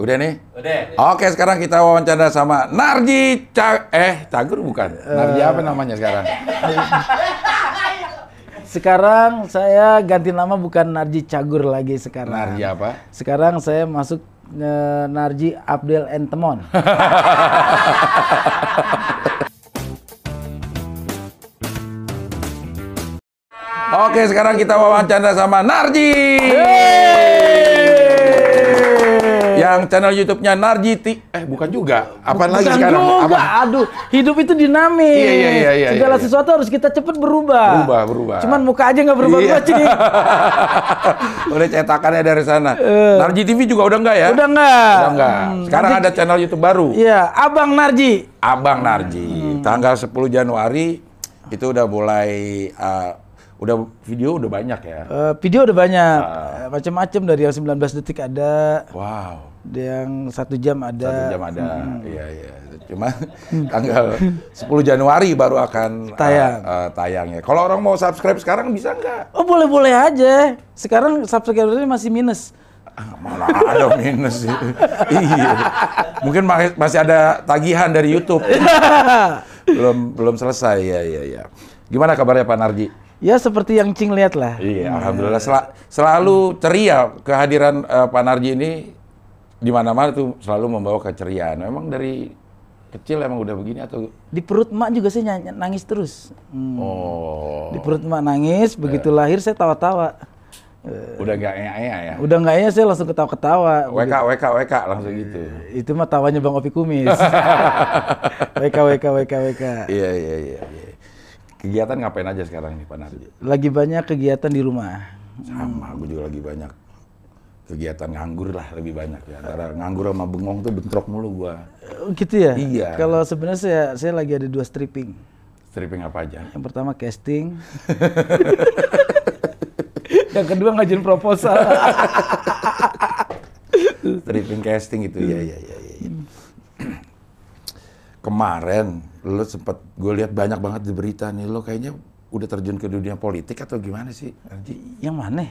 Udah nih? Udah. Oke, sekarang kita wawancara sama Narji Ca eh Cagur bukan. Narji apa namanya sekarang? Sekarang saya ganti nama bukan Narji Cagur lagi sekarang. Narji apa? Sekarang saya masuk eh, Narji Abdel Entemon. Oke, sekarang kita wawancara sama Narji. Yang channel YouTube-nya Narji Ti eh bukan juga. Apa lagi Bukan sekarang? juga. Apa? Aduh, hidup itu dinamis. Iya, iya, iya, iya, Segala iya. sesuatu harus kita cepet berubah. Berubah, berubah. Cuman muka aja nggak berubah-ubah, Iya. Udah cetakannya dari sana. Narji TV juga udah enggak ya? Udah nggak? Udah enggak. Hmm, Sekarang nanti- ada channel YouTube baru. Iya, Abang Narji. Abang Narji. Hmm. Tanggal 10 Januari itu udah mulai uh, udah video udah banyak ya. Eh, video udah banyak, Ah. Eh, macam-macam dari yang 19 detik ada, Wow. Yang satu jam ada. Satu jam ada. Hmm. Iya, iya. Cuma tanggal 10 Januari baru akan uh, Tayang. uh, tayang ya. Kalau orang mau subscribe sekarang bisa nggak? Oh boleh-boleh aja. Sekarang subscribernya masih minus. Ah, Mana ada minus sih. iya. Mungkin ma- masih ada tagihan dari YouTube. belum belum selesai ya ya ya. Gimana kabarnya Pak Narji? Ya seperti yang Cing lihat lah. Iya, alhamdulillah sel- selalu ceria kehadiran eh, Pak Narji ini di mana-mana tuh selalu membawa keceriaan. Memang dari kecil emang udah begini atau Di perut emak juga saya ny- nangis terus. Hmm. oh Di perut emak nangis, begitu lahir saya tawa-tawa. udah nggak ea ya? Udah nggak ya saya langsung ketawa-ketawa. WK WK WK langsung gitu. Itu mah tawanya Bang Opi Kumis. WK WK WK WK. Iya iya iya. Kegiatan ngapain aja sekarang nih Pak Narji? Lagi banyak kegiatan di rumah. Sama, aku juga lagi banyak kegiatan nganggur lah lebih banyak ya. Antara nganggur sama bengong tuh bentrok mulu gua. Oh, gitu ya? Iya. Kalau sebenarnya saya saya lagi ada dua stripping. Stripping apa aja? Yang pertama casting. yang kedua ngajuin proposal. Stripping casting itu ya ya ya. ya, ya. Kemarin lu sempet gue lihat banyak banget di berita nih lo kayaknya udah terjun ke dunia politik atau gimana sih yang mana?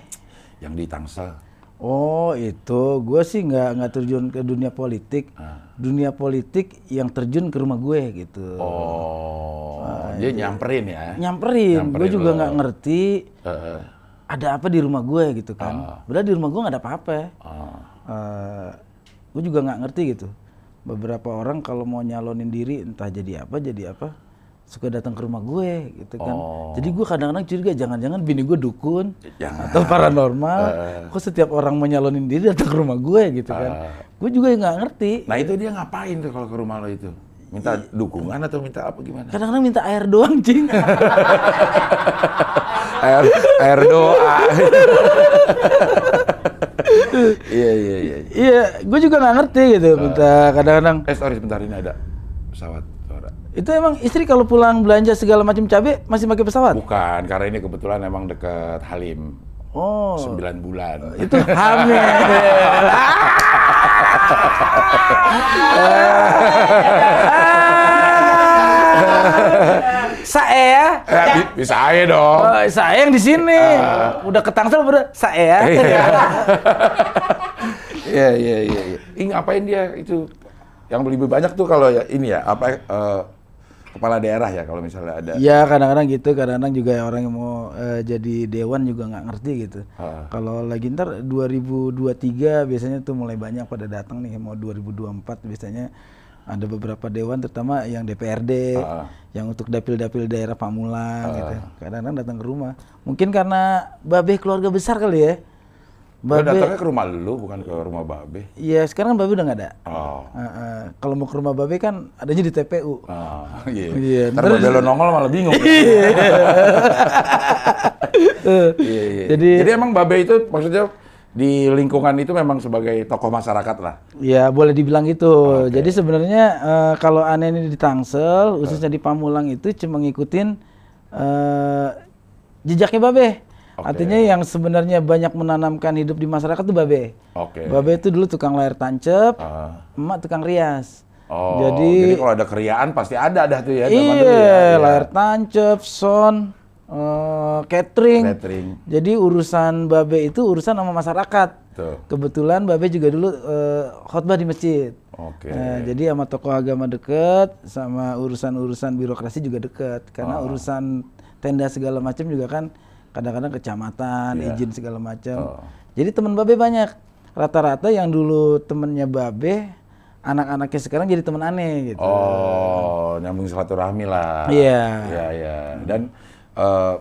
Yang di Tangsel. Oh itu, gue sih nggak nggak terjun ke dunia politik. Ah. Dunia politik yang terjun ke rumah gue gitu. Oh, dia nyamperin ya? Nyamperin, gue Nyamperin juga lo. nggak ngerti Eh, ada apa di rumah gue gitu kan. Padahal di rumah gue nggak ada apa-apa. ah. gue juga nggak ngerti gitu. Beberapa orang kalau mau nyalonin diri entah jadi apa jadi apa suka datang ke rumah gue gitu kan. Oh. Jadi gue kadang-kadang curiga jangan-jangan bini gue dukun Jangan. atau paranormal. Kok setiap orang mau nyalonin diri datang ke rumah gue gitu kan. Gue juga nggak ngerti. Nah itu dia ngapain tuh kalau ke rumah lo itu? Minta dukungan atau minta apa gimana? Kadang-kadang minta air doang, cing. air, air doa. Iya iya iya. Iya, gue juga nggak ngerti gitu. Minta kadang-kadang Eh sorry sebentar ini ada pesawat. Itu emang istri kalau pulang belanja segala macam cabai masih pakai pesawat. Bukan, karena ini kebetulan emang dekat Halim. Oh, 9 bulan. itu hamil. saya Eh, bi- bisa aja dong. Oh, saya yang di sini. Udah ke Tangsel udah saya. Iya. Iya iya iya. iya. Ih ngapain dia itu? Yang lebih banyak tuh kalau ya ini ya apa eh, kepala daerah ya kalau misalnya ada. Ya kadang-kadang gitu, kadang-kadang juga orang yang mau eh, jadi dewan juga nggak ngerti gitu. Kalau lagi ntar 2023 biasanya tuh mulai banyak pada datang nih, mau 2024 biasanya ada beberapa dewan terutama yang DPRD, Ah. yang untuk dapil-dapil daerah Pamulang gitu. Kadang-kadang datang ke rumah. Mungkin karena babe keluarga besar kali ya. Lo Babe, datangnya ke rumah lu bukan ke rumah Babe. ya sekarang babe udah nggak ada. Oh. Eh, eh, kalau mau ke rumah babe kan adanya di TPU. Ah, iya. Iya, Ntar Babe lo nongol malah bingung. Iya, iya. Jadi- Jadi emang Babe itu maksudnya di lingkungan itu memang sebagai tokoh masyarakat lah. Ya boleh dibilang gitu. Jadi sebenarnya eh, kalau aneh ini di Tangsel, khususnya di Pamulang itu cuma ngikutin eh, jejaknya Babe. Oke. Artinya yang sebenarnya banyak menanamkan hidup di masyarakat tuh Babe. Oke. Babe itu dulu tukang layar tancep, Ah. emak tukang rias. Oh, Jadi- jadi, kalau ada keriaan pasti ada dah tuh ya. zaman dulu Iya, ya. Iya. layar tancep, sound, eh, catering. Catering. Jadi urusan Babe itu urusan sama masyarakat. Betul. Kebetulan Babe juga dulu eh, khotbah di masjid. Oke. Nah, jadi sama tokoh agama deket, sama urusan-urusan birokrasi juga deket. Karena Oh. urusan tenda segala macam juga kan kadang-kadang kecamatan, Iya. izin segala macam. Oh. Jadi teman Babe banyak. Rata-rata yang dulu temennya Babe, anak-anaknya sekarang jadi teman aneh gitu. Oh, nyambung silaturahmi lah. Iya. Iya, iya. Dan eh,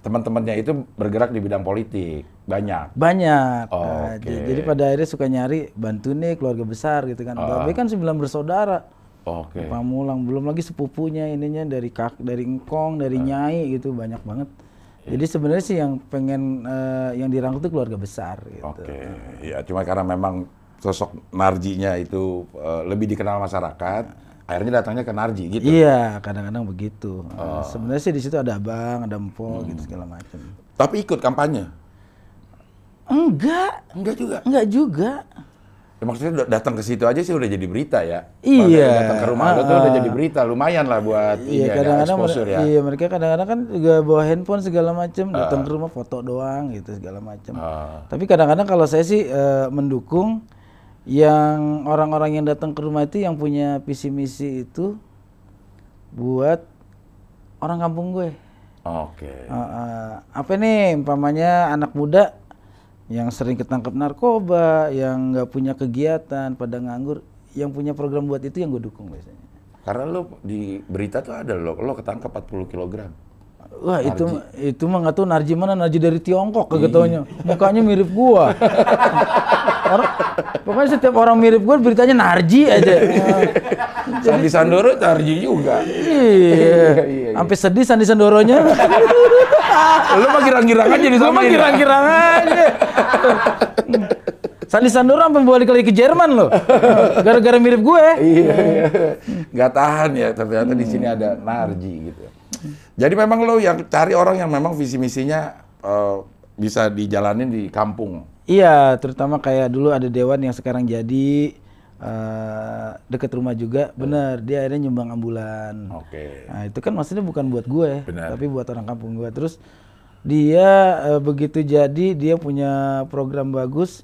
teman-temannya itu bergerak di bidang politik, banyak. Banyak. Oh, Nah, oke. j- Jadi pada akhirnya suka nyari bantu nih keluarga besar gitu kan. Ah. Babe kan sembilan bersaudara. Oke. Pamulang belum lagi sepupunya ininya dari kak dari engkong dari nyai gitu banyak banget. Iya. Jadi sebenarnya sih yang pengen eh, yang dirangkul itu keluarga besar gitu. Oke. Ya, cuma karena memang sosok Narjinya itu eh, lebih dikenal masyarakat, akhirnya datangnya ke Narji gitu. Iya, kadang-kadang begitu. Oh. sebenarnya sih di situ ada abang, ada empo Hmm. gitu segala macam. Tapi ikut kampanye? Enggak, Enggak juga. enggak juga. Ya, maksudnya udah datang ke situ aja sih udah jadi berita ya. Iya. Datang ke rumah lo tuh udah Ah. jadi berita, lumayan lah buat Iya ya, kadang-kadang exposure ya. iya mereka kadang-kadang kan juga bawa handphone segala macam, datang ke rumah foto doang gitu segala macam. Ah. Tapi kadang-kadang kalau saya sih eh, mendukung yang orang-orang yang datang ke rumah itu yang punya visi misi itu buat orang kampung gue. Oke. Eh, eh, apa nih umpamanya anak muda yang sering ketangkep narkoba, yang nggak punya kegiatan, pada nganggur, yang punya program buat itu yang gue dukung biasanya. Karena lo di berita tuh ada lo, lo ketangkep 40 kg. Wah itu itu mah nggak tahu Narji mana Narji dari Tiongkok kagak taunya mukanya mirip gua orang, pokoknya setiap orang mirip gua beritanya Narji aja. Sandi Sandoro Narji juga. iya. Sampai sedih Sandi Sandoronya. Lo mah girang-girang aja di lu mah girang-girang aja. Sandi Sandoro sampai balik lagi ke Jerman loh. Gara-gara mirip gue. Iya. Nggak tahan ya ternyata di sini ada Narji gitu. Jadi memang lo yang cari orang yang memang visi misinya eh, bisa dijalanin di kampung. Iya, terutama kayak dulu ada dewan yang sekarang jadi eh deket rumah juga, bener dia akhirnya nyumbang ambulan. Oke. Nah itu kan maksudnya bukan buat gue, Benar. tapi buat orang kampung gue. Terus dia eh, begitu jadi dia punya program bagus,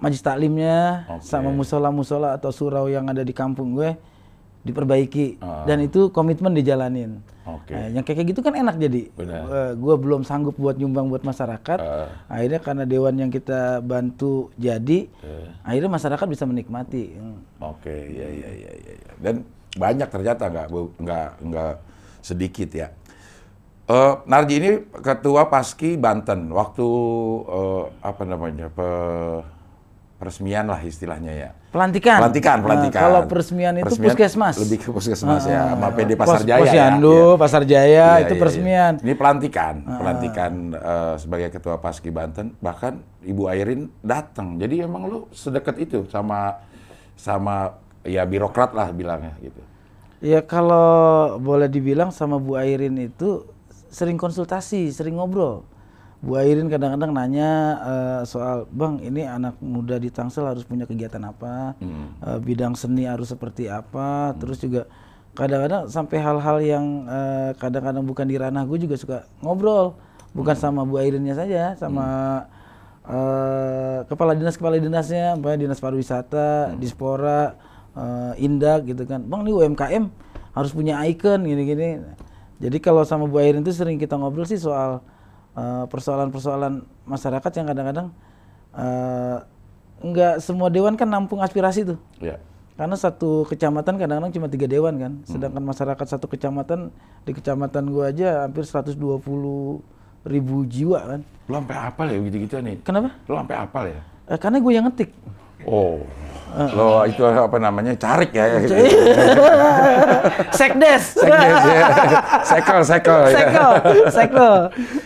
majlis taklimnya Oke. sama musola-musola atau surau yang ada di kampung gue diperbaiki Ah. dan itu komitmen dijalanin. Oke. Nah, yang kayak gitu kan enak jadi. Benar. Eh, gue belum sanggup buat nyumbang buat masyarakat. Ah. Akhirnya karena dewan yang kita bantu jadi, Eh. akhirnya masyarakat bisa menikmati. Hmm. Oke, iya iya iya iya. iya. Dan banyak ternyata nggak nggak nggak sedikit ya. Eh, Narji ini ketua Paski Banten waktu eh, apa namanya pe- peresmian lah istilahnya ya. Pelantikan. Pelantikan, Nah, pelantikan. kalau peresmian itu puskesmas. Lebih ke puskesmas ya, sama Ah, PD Pasar Pos- Jaya ya. Posyandu, Iya. Pasar Jaya Iya, itu iya, peresmian. iya. Ini pelantikan, pelantikan eh, sebagai ketua Paski Banten. Bahkan Ibu Airin datang. Jadi emang lu sedekat itu sama sama ya birokrat lah bilangnya gitu. Ya kalau boleh dibilang sama Bu Airin itu sering konsultasi, sering ngobrol. Bu Airin kadang-kadang nanya eh, soal, bang ini anak muda di Tangsel harus punya kegiatan apa, Eh, bidang seni harus seperti apa, terus juga kadang-kadang sampai hal-hal yang eh, kadang-kadang bukan di ranah gue juga suka ngobrol, bukan sama Bu Airinnya saja, sama eh, kepala dinas kepala dinasnya, umpamanya dinas pariwisata, dispora, eh, indak gitu kan, bang ini UMKM harus punya icon gini-gini. Jadi kalau sama Bu Airin itu sering kita ngobrol sih soal eh, persoalan-persoalan masyarakat yang kadang-kadang nggak semua dewan kan nampung aspirasi tuh. Ya. Karena satu kecamatan kadang-kadang cuma tiga dewan kan, sedangkan masyarakat satu kecamatan di kecamatan gua aja hampir 120 ribu jiwa kan. Lu sampai apal ya gitu-gitu nih? Kenapa? Lu sampai apal ya? Eh, karena gue yang ngetik. Oh. Lo itu apa namanya? Carik ya. Sekdes. Sekdes ya. Sekel, sekel ya. Sekel, sekel.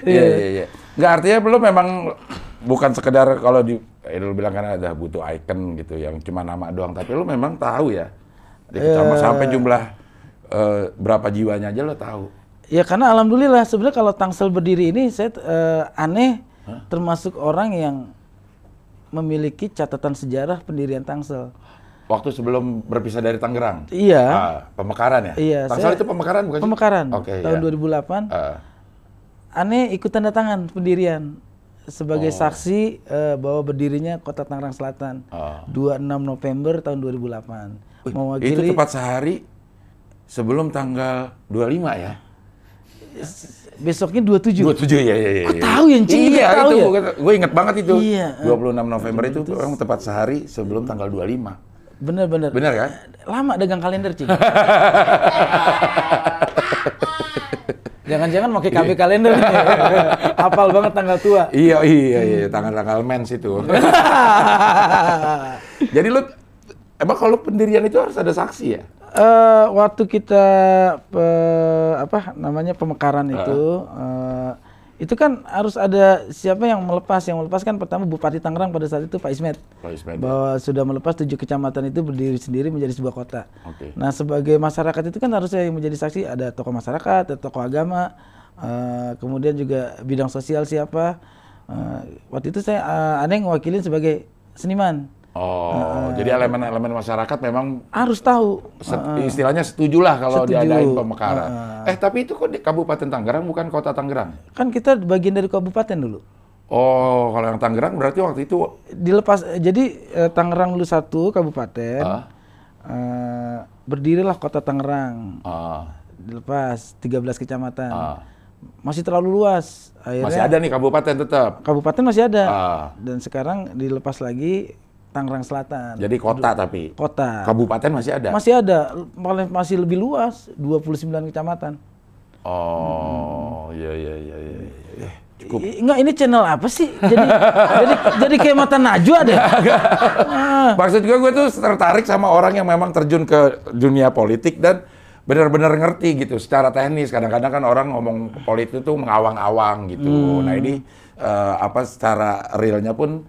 Iya, iya, iya. Nggak artinya belum memang bukan sekedar kalau di eh, lu bilang kan ada butuh icon gitu yang cuma nama doang, tapi lu memang tahu ya. Di kecamatan sampai jumlah eh, berapa jiwanya aja lo tahu. Ya karena alhamdulillah sebenarnya kalau Tangsel berdiri ini saya eh, aneh termasuk orang yang memiliki catatan sejarah pendirian Tangsel. Waktu sebelum berpisah dari Tangerang. Iya. Ah, pemekaran ya? Iya, Tangsel saya- itu pemekaran bukan? Pemekaran Oke, tahun ya. 2008. Ah, Aneh ikut tanda tangan pendirian. sebagai saksi eh, bahwa berdirinya Kota Tangerang Selatan. Ah. 26 November tahun 2008. Itu Mewakili tepat sehari sebelum tanggal 25 ya. Besoknya 27. 27 ya ya ya. Kok tahu ya, Encing? Iya, tahu itu ya? gue inget banget itu. Iya. 26 November itu memang tepat sehari sebelum tanggal 25. Bener-bener. Benar kan? Lama dagang kalender, Cing. Jangan-jangan pakai KB kalender nih. Hafal banget tanggal tua. Iya iya iya tanggal-tanggal mens itu. Jadi lu emang kalau pendirian itu harus ada saksi ya? Eh, waktu kita pe- apa namanya pemekaran itu eh, itu kan harus ada siapa yang melepas yang melepas kan pertama Bupati Tangerang pada saat itu Pak Ismet Pak Ismet, ya. bahwa sudah melepas tujuh kecamatan itu berdiri sendiri menjadi sebuah kota. Oke. Nah sebagai masyarakat itu kan harusnya yang menjadi saksi ada tokoh masyarakat, ada tokoh agama, eh, kemudian juga bidang sosial siapa. Eh, waktu itu saya eh, ada yang sebagai seniman Oh, jadi elemen-elemen masyarakat memang harus tahu. set- istilahnya setuju lah kalau Setuju. diadain pemekaran. Eh tapi itu kok di Kabupaten Tangerang bukan Kota Tangerang? Kan kita bagian dari kabupaten dulu. Oh, kalau yang Tangerang berarti waktu itu dilepas jadi eh, Tangerang dulu satu kabupaten Ah. eh, berdirilah kota Tangerang ah, dilepas 13 kecamatan ah, masih terlalu luas akhirnya masih ada nih kabupaten tetap. kabupaten masih ada Ah. dan sekarang dilepas lagi Tangerang Selatan Jadi kota tapi kota kabupaten masih ada. masih ada masih lebih luas 29 kecamatan Oh, iya iya iya iya. iya. Cukup. I- enggak ini channel apa sih jadi jadi jadi kayak mata najwa deh Ah. Maksud gue, gue tuh tertarik sama orang yang memang terjun ke dunia politik dan benar-benar ngerti gitu secara teknis. Kadang-kadang kan orang ngomong politik itu mengawang-awang gitu. Nah ini eh, apa secara realnya pun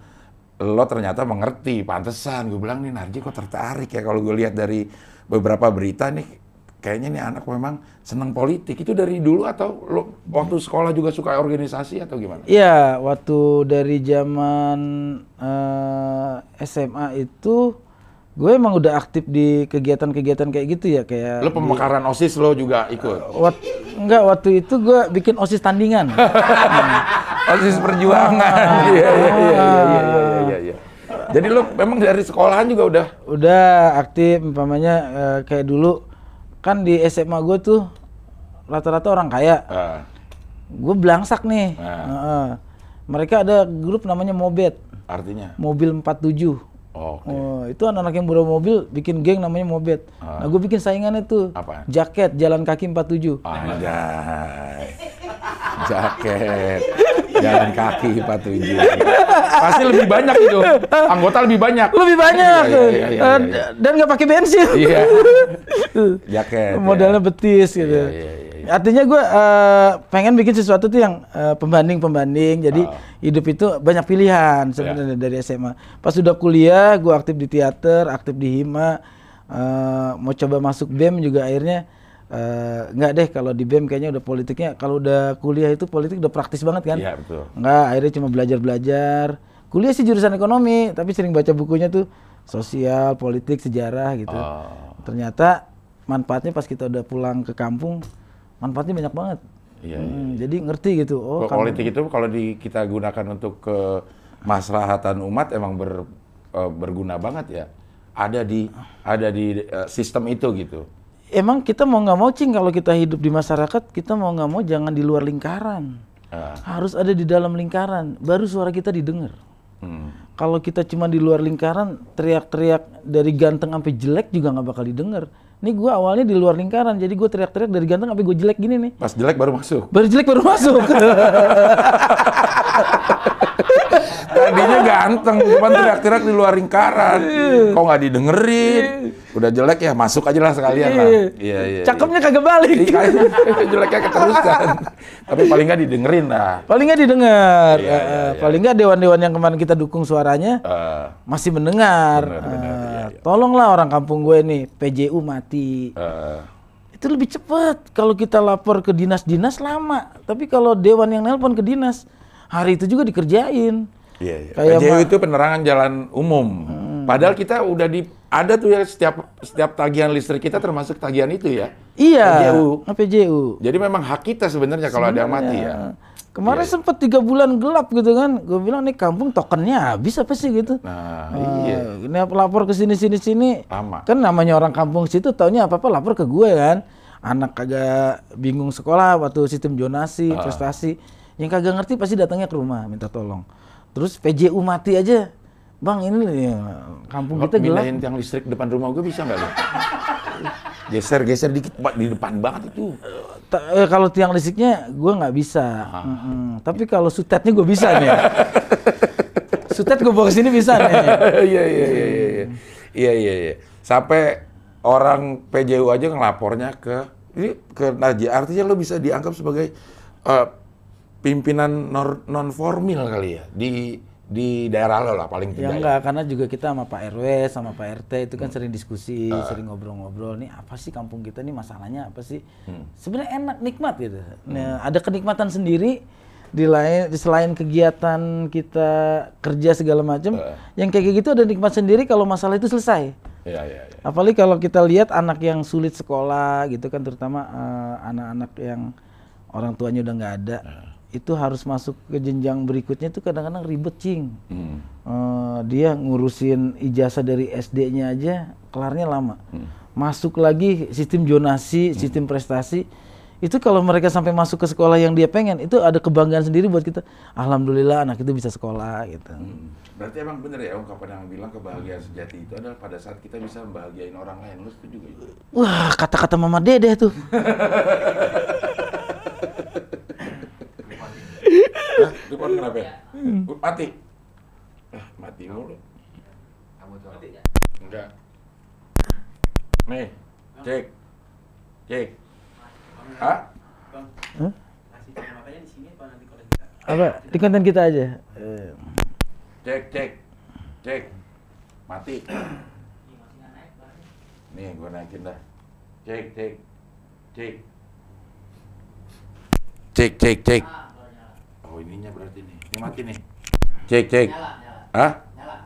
lo ternyata mengerti. Pantesan gue bilang nih Narji kok tertarik ya kalau gue lihat dari beberapa berita nih kayaknya nih anak memang senang politik. Itu dari dulu atau lo waktu sekolah juga suka organisasi atau gimana? Iya, waktu dari zaman eh, SMA itu gue emang udah aktif di kegiatan-kegiatan kayak gitu ya kayak Lo pemekaran OSIS lo juga ikut? Wat, enggak waktu itu gue bikin osis tandingan. OSIS perjuangan. Iya iya iya iya. Jadi lu memang dari sekolahan juga udah udah aktif umpamanya eh, kayak dulu kan di SMA gue tuh rata-rata orang kaya. ah, Gue belangsak nih. Nah. Heeh. Mereka ada grup namanya Mobet, artinya. mobil 47. Oh, oke. Oh, itu anak-anak yang bawa mobil bikin geng namanya Mobet. Ah. Nah, gue bikin saingannya tuh. Apaan? Jaket jalan kaki 47. Anjay. Jaket. Jalan kaki 47. Pasti lebih banyak itu. Anggota lebih banyak. Lebih banyak. Iya, iya, iya, Eh, iya. Dan nggak pakai bensin. Iya. Jaket. ya. Modalnya betis gitu. Iya, iya, iya. Artinya gue eh, pengen bikin sesuatu tuh yang eh, pembanding-pembanding. Jadi Ah. hidup itu banyak pilihan sebenarnya dari SMA. Pas sudah kuliah, gue aktif di teater, aktif di hima. eh, mau coba masuk BEM juga akhirnya nggak deh kalau di BEM kayaknya udah politiknya. Kalau udah kuliah itu politik udah praktis banget kan? Iya, betul. Nggak, akhirnya cuma belajar-belajar. Kuliah sih jurusan ekonomi, tapi sering baca bukunya tuh sosial, politik, sejarah gitu. Oh. Ternyata manfaatnya pas kita udah pulang ke kampung, manfaatnya banyak banget. Iya, Hmm, jadi ngerti gitu. Oh, Kalau politik itu kalau di, kita gunakan untuk kemaslahatan umat emang ber, eh, berguna banget ya. Ada di ada di eh, sistem itu gitu. emang kita mau nggak mau cing kalau kita hidup di masyarakat, kita mau nggak mau jangan di luar lingkaran. Ah, Harus ada di dalam lingkaran, baru suara kita didengar. hmm. Kalau kita cuma di luar lingkaran, teriak-teriak dari ganteng sampai jelek juga nggak bakal didengar. Nih gua awalnya di luar lingkaran, jadi gue teriak-teriak dari ganteng sampai gue jelek gini nih. Pas jelek baru masuk. Baru jelek baru masuk. Tadinya ganteng, cuman teriak-teriak di luar lingkaran. Kok nggak didengerin? Udah jelek ya masuk aja lah sekalian lah. Iya iya. Cakepnya kagak balik. Iya, jeleknya keterusan. Tapi paling nggak didengerin lah. Paling nggak didengar. Iya, Eh, iya, iya. Paling nggak dewan-dewan yang kemarin kita dukung suaranya Eh, masih mendengar. Benar, benar, Eh, iya, Tolonglah orang kampung gue nih, PJU mati. eh, Itu lebih cepat. Kalau kita lapor ke dinas-dinas lama. Tapi kalau dewan yang nelpon ke dinas, hari itu juga dikerjain. Iya, iya. Kayak PJU itu penerangan jalan umum. Padahal kita udah di ada tuh ya setiap setiap tagihan listrik kita termasuk tagihan itu ya. Iya, PJU. PJU. Jadi memang hak kita sebenarnya kalau ada yang mati ya. Kemarin Iya. sempet tiga bulan gelap gitu kan. Gue bilang nih kampung tokennya habis apa sih gitu. Nah, Eh, iya. Ini apa lapor ke sini sini sini. Lama. Kan namanya orang kampung situ taunya apa-apa lapor ke gue kan. Anak kagak bingung sekolah waktu sistem jonasi, Ah. prestasi. Yang kagak ngerti pasti datangnya ke rumah minta tolong. Terus PJU mati aja. Bang ini nih, kampung kita gelap. Pindahin tiang listrik depan rumah gue bisa nggak lo? geser, geser dikit, Pak, di depan banget itu. Eh, kalau tiang listriknya gue nggak bisa. Ah. Mm-mm. Tapi kalau sutetnya gue bisa nih. Sutet gue bawa ke sini bisa nih. Iya, iya, iya, iya, iya. Iya, iya, iya. Sampai orang PJU aja ngelapornya ke ini ke Najib. Artinya lo bisa dianggap sebagai eh, pimpinan non formal kali ya di di daerah lo lah paling Ya tidak. enggak, karena juga kita sama Pak RW, sama Pak RT itu Hmm. kan sering diskusi, Ah. sering ngobrol-ngobrol. Nih apa sih kampung kita nih masalahnya apa sih? Hmm. Sebenarnya enak, nikmat gitu. Nah, ada kenikmatan sendiri di lain di selain kegiatan kita kerja segala macam, Ah. yang kayak gitu ada nikmat sendiri kalau masalah itu selesai. Iya, iya, iya. Apalagi kalau kita lihat anak yang sulit sekolah gitu kan, terutama eh, anak-anak yang orang tuanya udah nggak ada, itu harus masuk ke jenjang berikutnya itu kadang-kadang ribet cing. Hmm. Eh, dia ngurusin ijazah dari SD-nya aja kelarnya lama. Masuk lagi sistem jonasi, sistem prestasi. Itu kalau mereka sampai masuk ke sekolah yang dia pengen, itu ada kebanggaan sendiri buat kita. Alhamdulillah anak itu bisa sekolah gitu. Hmm. Berarti emang bener ya ungkapan yang bilang kebahagiaan sejati itu adalah pada saat kita bisa membahagiain orang lain. Lu setuju gak? Wah, kata-kata Mama Dede tuh. Hah? Telepon kenapa ya? Mati. Ah, mati mulu. Enggak. Nih, cek. Cek. Hah? Hah? Apa? Di konten kita aja. Cek, cek. Cek. Mati. Nih, gua naikin dah. Cek, cek. Cek. Cek, cek, cek. Oh, ininya berarti nih. Ini mati nih. Cek, cek. Hah?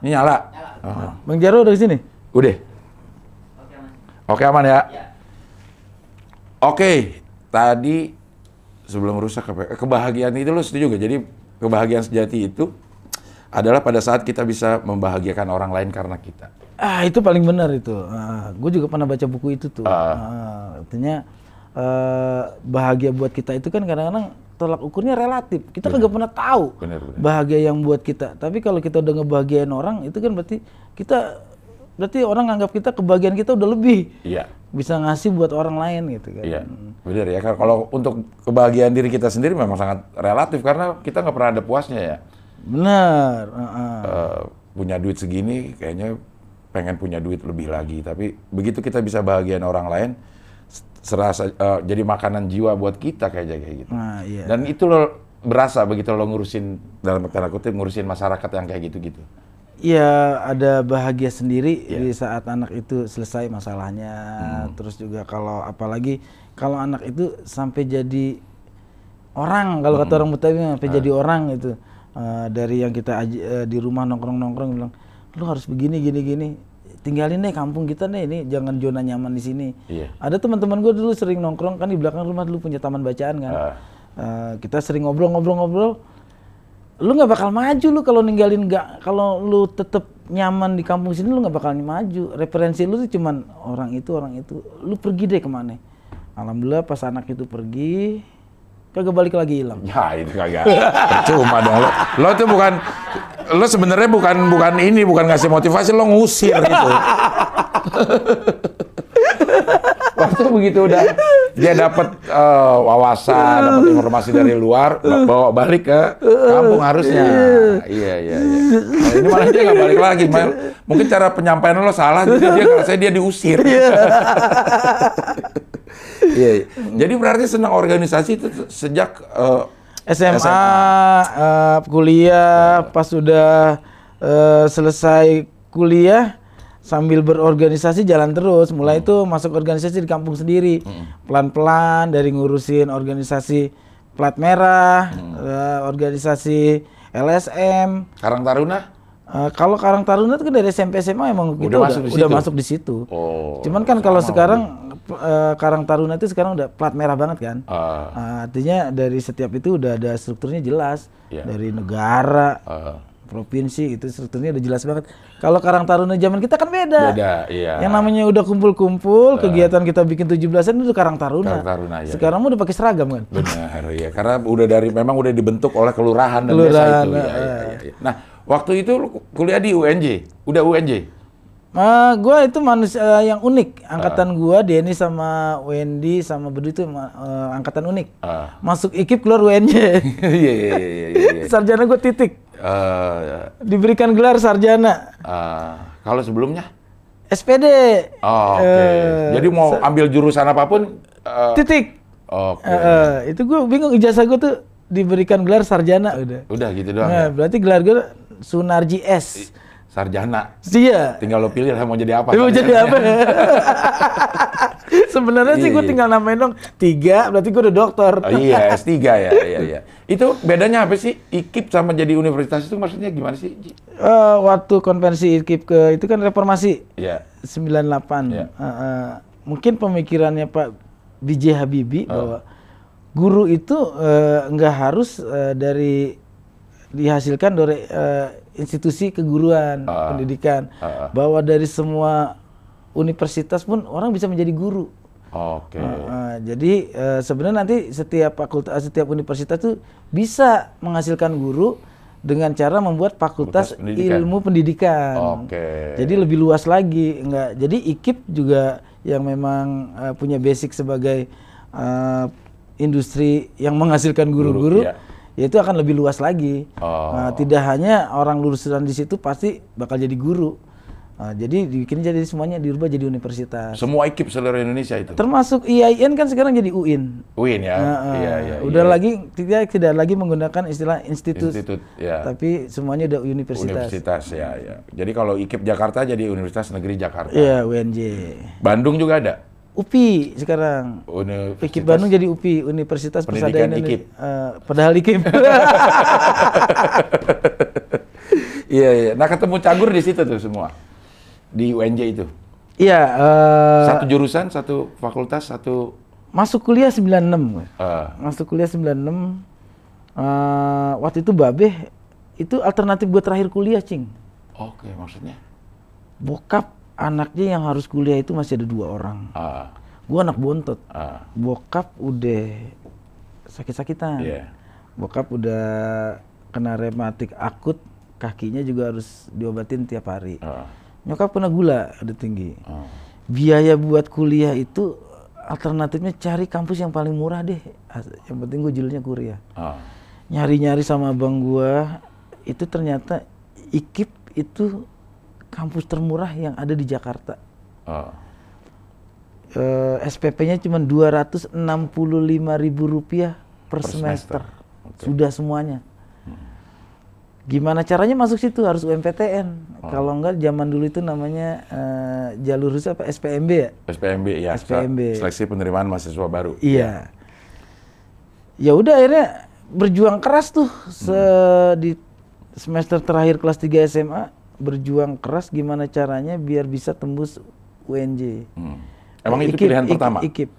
Ini nyala? Oh. Bang Jaro udah ke sini? Udah. Oke aman ya. Oke, tadi sebelum rusak apa- kebahagiaan itu lo setuju gak? Jadi kebahagiaan sejati itu adalah pada saat kita bisa membahagiakan orang lain karena kita. Ah itu paling benar itu. gue juga pernah baca buku itu tuh. Ah. Ah, artinya eh, bahagia buat kita itu kan kadang-kadang tolak ukurnya relatif. Kita kagak pernah tahu Benar, benar. bahagia yang buat kita. Tapi kalau kita udah ngebahagiain orang itu kan berarti kita berarti orang anggap kita kebahagiaan kita udah lebih Iya, bisa ngasih buat orang lain gitu kan. iya, benar ya. Kalau untuk kebahagiaan diri kita sendiri memang sangat relatif karena kita nggak pernah ada puasnya ya. Benar. ah, ah. Eh, punya duit segini, kayaknya pengen punya duit lebih lagi. Tapi begitu kita bisa bahagiain orang lain, serasa eh, jadi makanan jiwa buat kita kayaknya kayak gitu. Nah, iya. Dan itu lo berasa begitu lo ngurusin dalam tanda kutip ngurusin masyarakat yang kayak gitu-gitu. Iya, ada bahagia sendiri Iya. di saat anak itu selesai masalahnya. Terus juga kalau apalagi kalau anak itu sampai jadi orang, kalau kata orang Betawi sampai jadi orang itu Eh, dari yang kita eh, di rumah nongkrong-nongkrong bilang, lu harus begini gini gini. Tinggalin deh kampung kita deh ini jangan zona nyaman di sini. Iya. Ada teman-teman gue dulu sering nongkrong kan di belakang rumah dulu punya taman bacaan kan. Ah. Eh, kita sering ngobrol-ngobrol-ngobrol lu nggak bakal maju lu kalau ninggalin nggak kalau lu tetep nyaman di kampung sini lu nggak bakal maju referensi lu tuh cuman orang itu orang itu lu pergi deh ke mana alhamdulillah pas anak itu pergi kagak balik lagi hilang Ya itu kagak. Percuma dong lo. Lo tuh bukan lo sebenarnya bukan bukan ini bukan ngasih motivasi lo ngusir gitu. Waktu begitu udah dia dapat eh, wawasan, dapat informasi dari luar, bawa balik ke kampung harusnya. Iya iya iya. Nah, ini malah dia nggak balik lagi. Mal- Mungkin cara penyampaian lo salah, jadi dia ngerasa dia diusir. Iya. iya. Jadi berarti senang organisasi itu sejak eh, SMA, eh, kuliah pas sudah eh, selesai kuliah sambil berorganisasi jalan terus. Mulai itu masuk organisasi di kampung sendiri. Pelan-pelan dari ngurusin organisasi plat merah eh, organisasi LSM Karang Taruna? Eh, kalau Karang Taruna itu kan dari SMP SMA emang Udah udah, masuk di udah situ? masuk di situ. Oh, Cuman kan kalau sekarang eh, Karang Taruna itu sekarang udah plat merah banget kan. Ah, Ah, artinya dari setiap itu udah ada strukturnya jelas. Iya. Dari negara, ah, provinsi itu strukturnya udah jelas banget. Kalau Karang Taruna zaman kita kan beda. beda, iya. Yang namanya udah kumpul-kumpul, kegiatan kita bikin 17-an itu Karang Taruna. Karang Taruna, iya. Sekarang mah udah pakai seragam kan. Benar, ya. Karena udah dari memang udah dibentuk oleh kelurahan dan Kelurahan, desa itu. Iya, iya, iya, iya. Nah, waktu itu kuliah di UNJ, udah UNJ. Ah, gua itu manusia yang unik. Ah. Angkatan gua Denny sama Wendy sama Bedu itu eh, angkatan unik. Ah. Masuk IKIP keluar UNJ. Iya, iya, iya, iya, iya. sarjana gua titik. Eh, Diberikan gelar sarjana. eh, kalau sebelumnya? SPD. Oh, oke. Eh, Jadi mau ambil jurusan apa pun, eh, Titik. oke. Eh, eh, itu gua bingung ijazah gua tuh diberikan gelar sarjana udah. Udah gitu doang. Nah, ya? berarti gelar gua Sunarji S. Sarjana. Iya. Tinggal lo pilih mau jadi apa. Mau jadi apa? Sebenarnya sih gue iya. tinggal namain dong tiga, berarti gue udah dokter. Oh, iya, S3 ya, iya, iya. Itu bedanya apa sih? IKIP sama jadi universitas itu maksudnya gimana sih? Eh, waktu konvensi IKIP ke itu kan reformasi Iya. 98. Iya. Eh, eh, mungkin pemikirannya Pak B.J. Habibie Oh. bahwa guru itu eh, nggak harus eh, dari dihasilkan dari eh, institusi keguruan Ah. pendidikan, Ah. bahwa dari semua universitas pun orang bisa menjadi guru. Oke. Uh, jadi uh, sebenarnya nanti setiap fakultas, setiap universitas tuh bisa menghasilkan guru dengan cara membuat fakultas, pendidikan. ilmu pendidikan. Oke. Jadi lebih luas lagi, enggak. Jadi IKIP juga yang memang uh, punya basic sebagai uh, industri yang menghasilkan guru-guru, iya. ya itu akan lebih luas lagi. Oh. Nah, tidak hanya orang lulusan di situ pasti bakal jadi guru. Nah, jadi dibikin jadi semuanya dirubah jadi universitas. Semua IKIP seluruh Indonesia itu. Termasuk IAIN kan sekarang jadi UIN. UIN ya. Nah, uh, Iya, iya. udah iya. lagi tidak tidak lagi menggunakan istilah institut, Institut, ya. tapi semuanya udah universitas. Universitas ya, ya. Jadi kalau IKIP Jakarta jadi Universitas Negeri Jakarta. Iya, UNJ. Bandung juga ada. UPI sekarang. Universitas. IKIP Bandung jadi UPI, Universitas Pendidikan Persada IKIP. Eh, padahal IKIP. Iya, iya. Nah, ketemu Cagur di situ tuh semua. Di UNJ itu. Iya, eh, Satu jurusan, satu fakultas, satu masuk kuliah 96. gue. eh, Masuk kuliah 96. Eh, waktu itu Babe itu alternatif gue terakhir kuliah, Cing. Oke, maksudnya. Bokap anaknya yang harus kuliah itu masih ada dua orang. Ah, Gue anak bontot. ah, Bokap udah sakit-sakitan. Iya. Bokap udah kena rematik akut, kakinya juga harus diobatin tiap hari. ah, Nyokap kena gula, ada tinggi. ah. Biaya buat kuliah itu alternatifnya cari kampus yang paling murah deh. Yang penting gue judulnya kuliah. ah. Nyari-nyari sama abang gua itu ternyata IKIP itu kampus termurah yang ada di Jakarta. ah. Eh, SPP-nya cuma 265.000 ribu rupiah per, Per semester. semester. Oke. Sudah semuanya. Gimana caranya masuk situ? Harus UMPTN. Oh. Kalau enggak zaman dulu itu namanya eh, jalur khusus apa SPMB ya? SPMB ya, SPMB. seleksi penerimaan mahasiswa baru. Iya. Ya udah akhirnya berjuang keras tuh se di semester terakhir kelas 3 SMA berjuang keras gimana caranya biar bisa tembus UNJ. Hmm. Emang itu IKIP, pilihan IKIP, pertama? IKIP.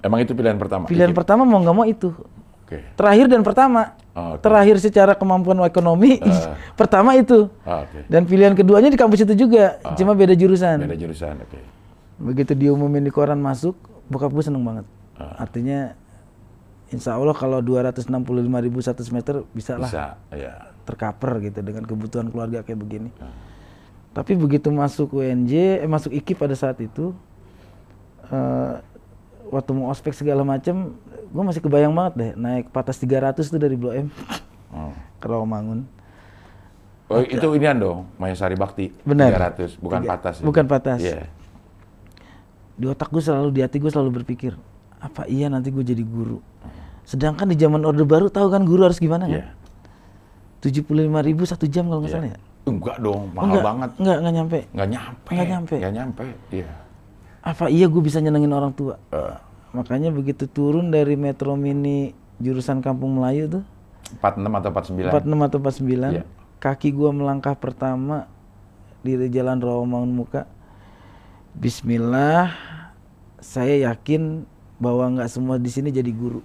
Emang itu pilihan pertama? Pilihan IKIP? pertama mau nggak mau itu. Oke. Terakhir dan pertama. Oh, oke. Terakhir secara kemampuan ekonomi, Ah. pertama itu. Ah, Oke. Dan pilihan keduanya di kampus itu juga, cuma beda jurusan. Beda jurusan, oke. Begitu diumumin di koran masuk, bokap gue seneng banget. Ah. Artinya, insya Allah kalau 265 ribu satu semester bisa lah Bisa, ya. Tercover gitu dengan kebutuhan keluarga kayak begini. Ah. Tapi begitu masuk UNJ, eh masuk IKI pada saat itu, eh, waktu mau ospek segala macem, gue masih kebayang banget deh naik patas 300 tuh dari Blok M Oh. ke Rawamangun. Oh, itu inian dong, Mayasari Bakti. Benar. 300, bukan Tiga- patas. itu. bukan patas. Iya. Di otak gue selalu, di hati gue selalu berpikir, apa iya nanti gue jadi guru? Sedangkan di zaman Orde Baru tahu kan guru harus gimana Iya. kan? 75 ribu satu jam kalau nggak Iya. salah ya? Enggak dong, mahal enggak, banget. Enggak, enggak nyampe. Nggak nyampe. Nggak nyampe. Nggak nyampe, iya. Apa iya gue bisa nyenengin orang tua? Eh, Makanya begitu turun dari Metro Mini jurusan Kampung Melayu tuh, 46 atau 49? 46 atau 49, Iya. kaki gua melangkah pertama di jalan Rawamangun Muka. Bismillah, saya yakin bahwa nggak semua di sini jadi guru.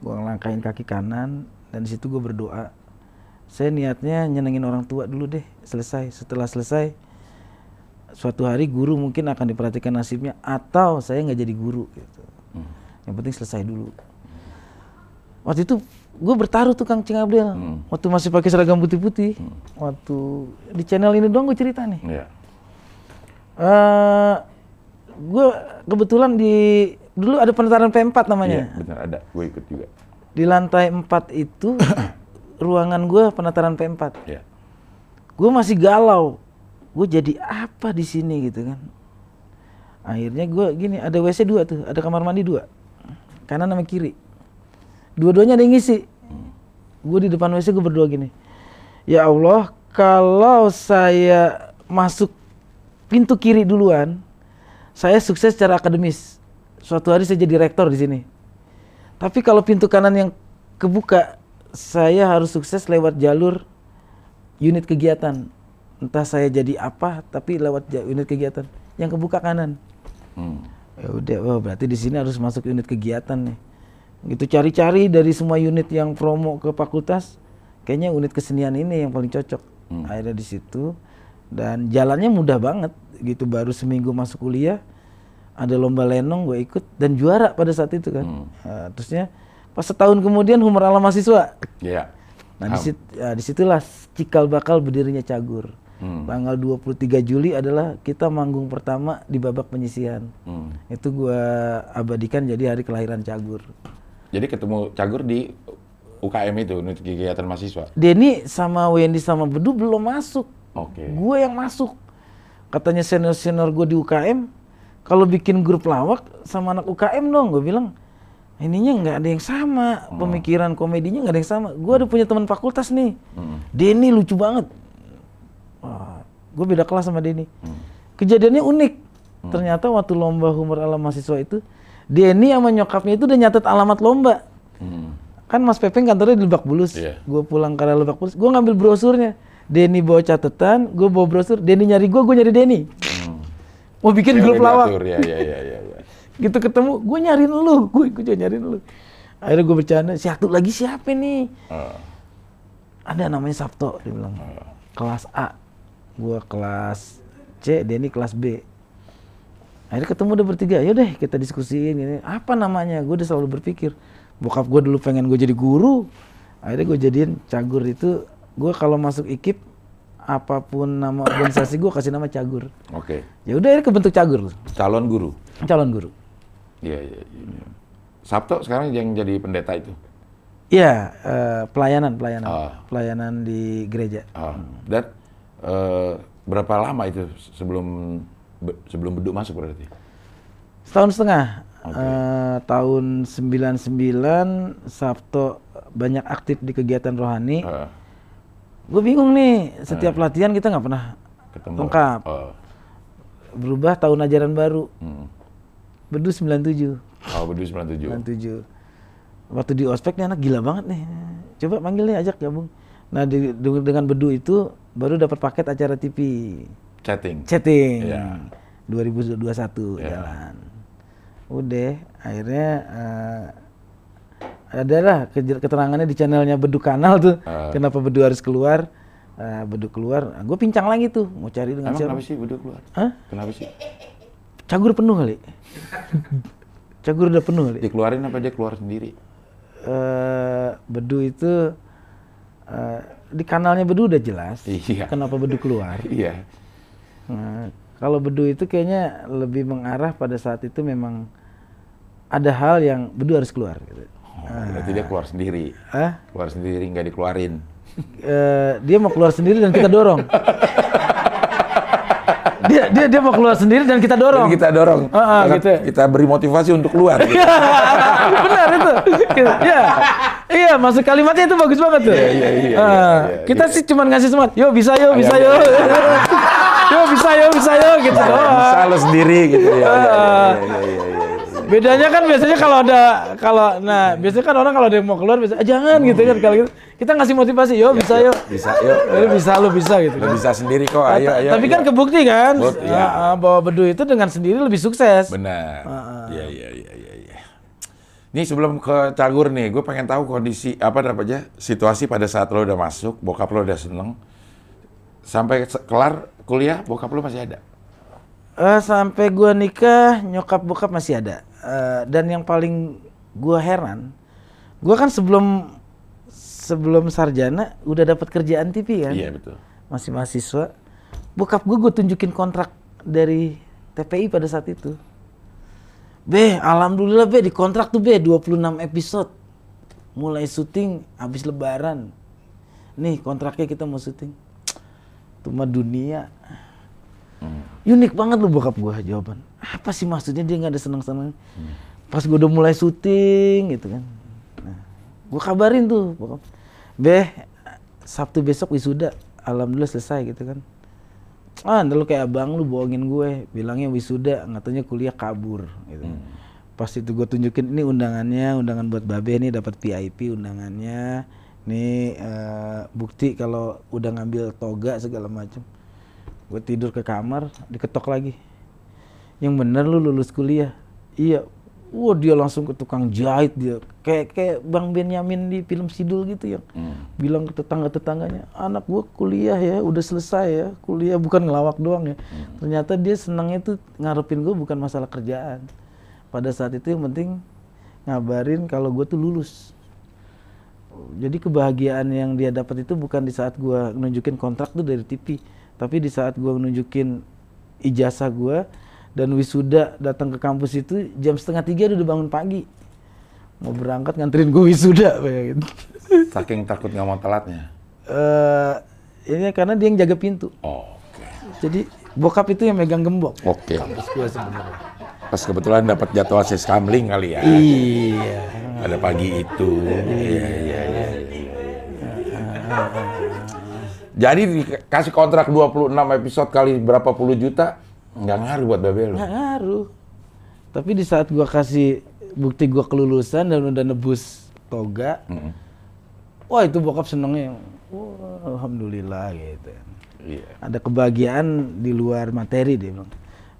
Gua ngelangkain kaki kanan dan di situ gue berdoa. Saya niatnya nyenengin orang tua dulu deh, selesai. Setelah selesai, suatu hari guru mungkin akan diperhatikan nasibnya atau saya nggak jadi guru gitu. Yang penting selesai dulu. Waktu itu gue bertaruh tuh Kang Cing Abdel. Waktu masih pakai seragam putih-putih. Waktu di channel ini doang gue cerita nih. Iya. eh gue kebetulan di dulu ada penetaran P4 namanya. Iya, benar ada. Gue ikut juga. Di lantai 4 itu ruangan gue penataran P4. Iya. Gue masih galau. Gue jadi apa di sini gitu kan. Akhirnya gue gini, ada WC dua tuh, ada kamar mandi dua. Kanan sama kiri. Dua-duanya ada yang ngisi. Gue di depan WC gue berdoa gini. Ya Allah, kalau saya masuk pintu kiri duluan, saya sukses secara akademis. Suatu hari saya jadi rektor di sini. Tapi kalau pintu kanan yang kebuka, saya harus sukses lewat jalur unit kegiatan. Entah saya jadi apa, tapi lewat unit kegiatan yang kebuka kanan. Hmm. Ya udah, wah berarti di sini harus masuk unit kegiatan nih. Gitu cari-cari dari semua unit yang promo ke fakultas, kayaknya unit kesenian ini yang paling cocok. Akhirnya di situ dan jalannya mudah banget gitu baru seminggu masuk kuliah ada lomba lenong gue ikut dan juara pada saat itu kan. Nah, terusnya pas setahun kemudian humor ala mahasiswa. Iya. Nah, di sit- ya, di situlah cikal bakal berdirinya Cagur. Hmm. Tanggal 23 Juli adalah kita manggung pertama di babak penyisihan. Hmm. Itu gua abadikan jadi hari kelahiran Cagur. Jadi ketemu Cagur di UKM itu, kegiatan mahasiswa. Denny sama Wendy sama Bedu belum masuk. Oke. Gue yang masuk. Katanya senior-senior gue di UKM, kalau bikin grup lawak sama anak UKM dong. Gue bilang, ininya nggak ada yang sama. Pemikiran komedinya nggak ada yang sama. Gue ada punya teman fakultas nih. Denny lucu banget. Gue beda kelas sama Denny. Kejadiannya unik. Ternyata waktu lomba humor ala mahasiswa itu, Denny sama nyokapnya itu udah nyatet alamat lomba. Hmm. Kan Mas Pepeng kantornya di Lebak Bulus. Iya. Gue pulang ke Lebak Bulus, gue ngambil brosurnya. Denny bawa catatan, gue bawa brosur. Denny nyari gue, gue nyari Denny. Hmm. Mau bikin Ya, grup lawak. ya, ya, ya, ya. Gitu ketemu, gue nyariin lu, gue ikut juga nyariin lu. Akhirnya gue bercanda, satu lagi siapa nih? Ah. Ada namanya Sabto, dia bilang. Kelas A. Gue kelas C, Denny kelas B. Akhirnya ketemu udah bertiga, yaudah kita diskusiin ini. Apa namanya? Gue udah selalu berpikir. Bokap gue dulu pengen gue jadi guru. Akhirnya gue jadiin cagur itu. Gue kalau masuk IKIP, apa pun nama organisasi gue kasih nama cagur. Oke. Ya udah akhirnya kebentuk cagur. Calon guru. Calon guru. Iya, iya, iya. Sabto sekarang yang jadi pendeta itu. Iya, eh, pelayanan, pelayanan. Ah. Pelayanan di gereja. Ah. Dan eh, berapa lama itu sebelum be- sebelum beduk masuk berarti? Setahun setengah. Eh, tahun 99 Sabto banyak aktif di kegiatan rohani. Ah, Gue bingung nih, setiap latihan kita nggak pernah ketemu. lengkap. Oh. Berubah tahun ajaran baru. Hmm. Bedu 97. Oh, beduk 97. 97. Waktu di ospek nih anak gila banget nih. Coba panggil nih ajak gabung. Nah di- de- dengan Bedu itu baru dapat paket acara TV. Chatting. Chatting. Iya. 2021 Iya. jalan. Udah, akhirnya eh adalah keterangannya di channelnya Bedu Kanal tuh. Ah. Kenapa Bedu harus keluar? Eh, Bedu keluar, gue pincang lagi tuh mau cari dengan Emang siapa? kenapa sih beduk keluar? Hah? Kenapa sih? Cagur penuh kali. Cagur udah penuh kali. Dikeluarin apa dia keluar sendiri? eh Bedu itu eh, di kanalnya Bedu udah jelas. Iya. Kenapa Bedu keluar? Iya. Nah, kalau Bedu itu kayaknya lebih mengarah pada saat itu memang ada hal yang Bedu harus keluar. Gitu. Oh, berarti dia keluar sendiri. Ah, Keluar sendiri nggak dikeluarin. eh, dia mau keluar sendiri dan kita dorong. dia dia dia mau keluar sendiri dan kita dorong. Dan kita dorong. Ah, Kita- gitu. Kita beri motivasi untuk keluar. gitu. Benar itu. Iya. Iya, masuk kalimatnya itu bagus banget tuh. Iya, iya, iya, Ah, iya, iya, kita sih cuman ngasih semangat. Yo bisa yo, bisa yo. yo bisa yo, bisa yo gitu doang. Bisa lo sendiri gitu ya. Iya, iya, iya, iya, iya, iya, iya. Bedanya kan biasanya kalau ada kalau nah biasanya kan orang kalau ada yang mau keluar bisa "Ah, jangan gitu kan kalau gitu kita ngasih motivasi yo bisa yo Bisa, yuk. Eh, bisa lu bisa gitu Lo kan. bisa sendiri kok, ayo, Ta- ayo. Tapi ayo. kan kebukti kan Bukti, ah, ya. ah, bahwa Bedu itu dengan sendiri lebih sukses. Benar. Iya, iya, iya, iya, iya. Nih sebelum ke Cagur nih, gue pengen tahu kondisi apa namanya situasi pada saat lo udah masuk, bokap lo udah seneng, sampai kelar kuliah, bokap lo masih ada. Eh, sampai gua nikah nyokap bokap masih ada. Eh, dan yang paling gua heran, gua kan sebelum sebelum sarjana udah dapat kerjaan TV kan. Iya betul. Masih mahasiswa. Bokap gua gua tunjukin kontrak dari TPI pada saat itu. Be, alhamdulillah be di kontrak tuh be 26 episode. Mulai syuting habis lebaran. Nih kontraknya kita mau syuting. Itu mah dunia. Unik banget lu bokap gua jawaban. Apa sih maksudnya dia nggak ada senang-senang. Pas gua udah mulai syuting gitu kan. Nah, gua kabarin tuh bokap. Beh, Sabtu besok wisuda. Alhamdulillah selesai gitu kan. Ah, lu kayak abang lu bohongin gue, bilangnya wisuda, katanya kuliah kabur gitu. Pas itu gue tunjukin ini undangannya, undangan buat Babe nih dapat VIP undangannya. Nih eh, bukti kalau udah ngambil toga segala macam. Gue tidur ke kamar, diketok lagi. Yang bener lu lulus kuliah. Iya. Wah dia langsung ke tukang jahit dia. Kayak kayak Bang Benyamin di film Sidul gitu yang bilang ke tetangga-tetangganya, anak gua kuliah ya, udah selesai ya, kuliah bukan ngelawak doang ya. Ternyata dia senangnya tuh ngarepin gua bukan masalah kerjaan. Pada saat itu yang penting ngabarin kalau gua tuh lulus. Jadi kebahagiaan yang dia dapat itu bukan di saat gua nunjukin kontrak tuh dari TV, tapi di saat gua nunjukin ijazah gua dan wisuda datang ke kampus itu jam setengah tiga udah bangun pagi mau berangkat nganterin gue wisuda bayangin. Saking takut nggak mau telatnya. Eh, ini karena dia yang jaga pintu. Oke. Jadi bokap itu yang megang gembok. Oke. Sebenarnya. Pas kebetulan dapat jadwal sis kamling kali ya. Iya. Pada pagi itu. Iya, iya, iya. Jadi dikasih kontrak 26 episode kali berapa puluh juta, nggak ngaruh buat Babe lo. Nggak ngaruh. Tapi di saat gua kasih bukti gua kelulusan dan udah nebus toga, wah itu bokap senengnya. Wah, alhamdulillah gitu. Iya. Ada kebahagiaan di luar materi dia bilang.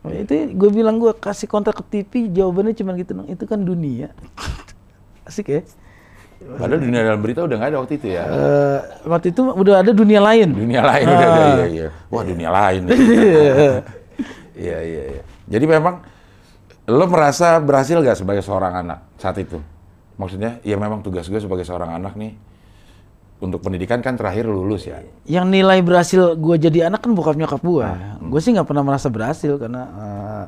Oh, Itu gue bilang gue kasih kontrak ke TV jawabannya cuma gitu. Itu kan dunia. Asik ya. Padahal dunia dalam berita udah nggak ada waktu itu ya. Eh, waktu itu udah ada dunia lain. Dunia lain udah ada, iya, iya. Wah dunia lain. Iya, iya, iya. Jadi memang lo merasa berhasil gak sebagai seorang anak saat itu? Maksudnya, ya memang tugas gue sebagai seorang anak nih untuk pendidikan kan terakhir lulus ya. Yang nilai berhasil gue jadi anak kan bokap nyokap gue. Gue sih nggak pernah merasa berhasil karena eh,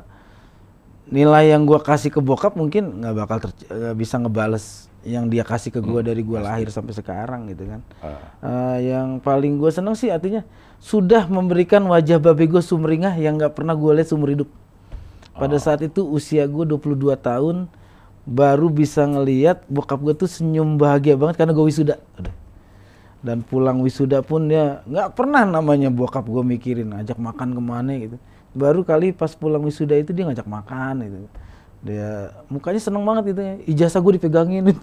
nilai yang gue kasih ke bokap mungkin nggak bakal ter- bisa ngebales yang dia kasih ke gue dari gue lahir sampai sekarang gitu kan. Eh, yang paling gue seneng sih artinya sudah memberikan wajah babe gue sumringah yang nggak pernah gue lihat seumur hidup. Pada saat itu usia gue 22 tahun baru bisa ngeliat bokap gue tuh senyum bahagia banget karena gue wisuda. Dan pulang wisuda pun dia nggak pernah namanya bokap gue mikirin ajak makan ke mana? gitu. Baru kali pas pulang wisuda itu dia ngajak makan gitu dia mukanya seneng banget gitu ya ijazah gue dipegangin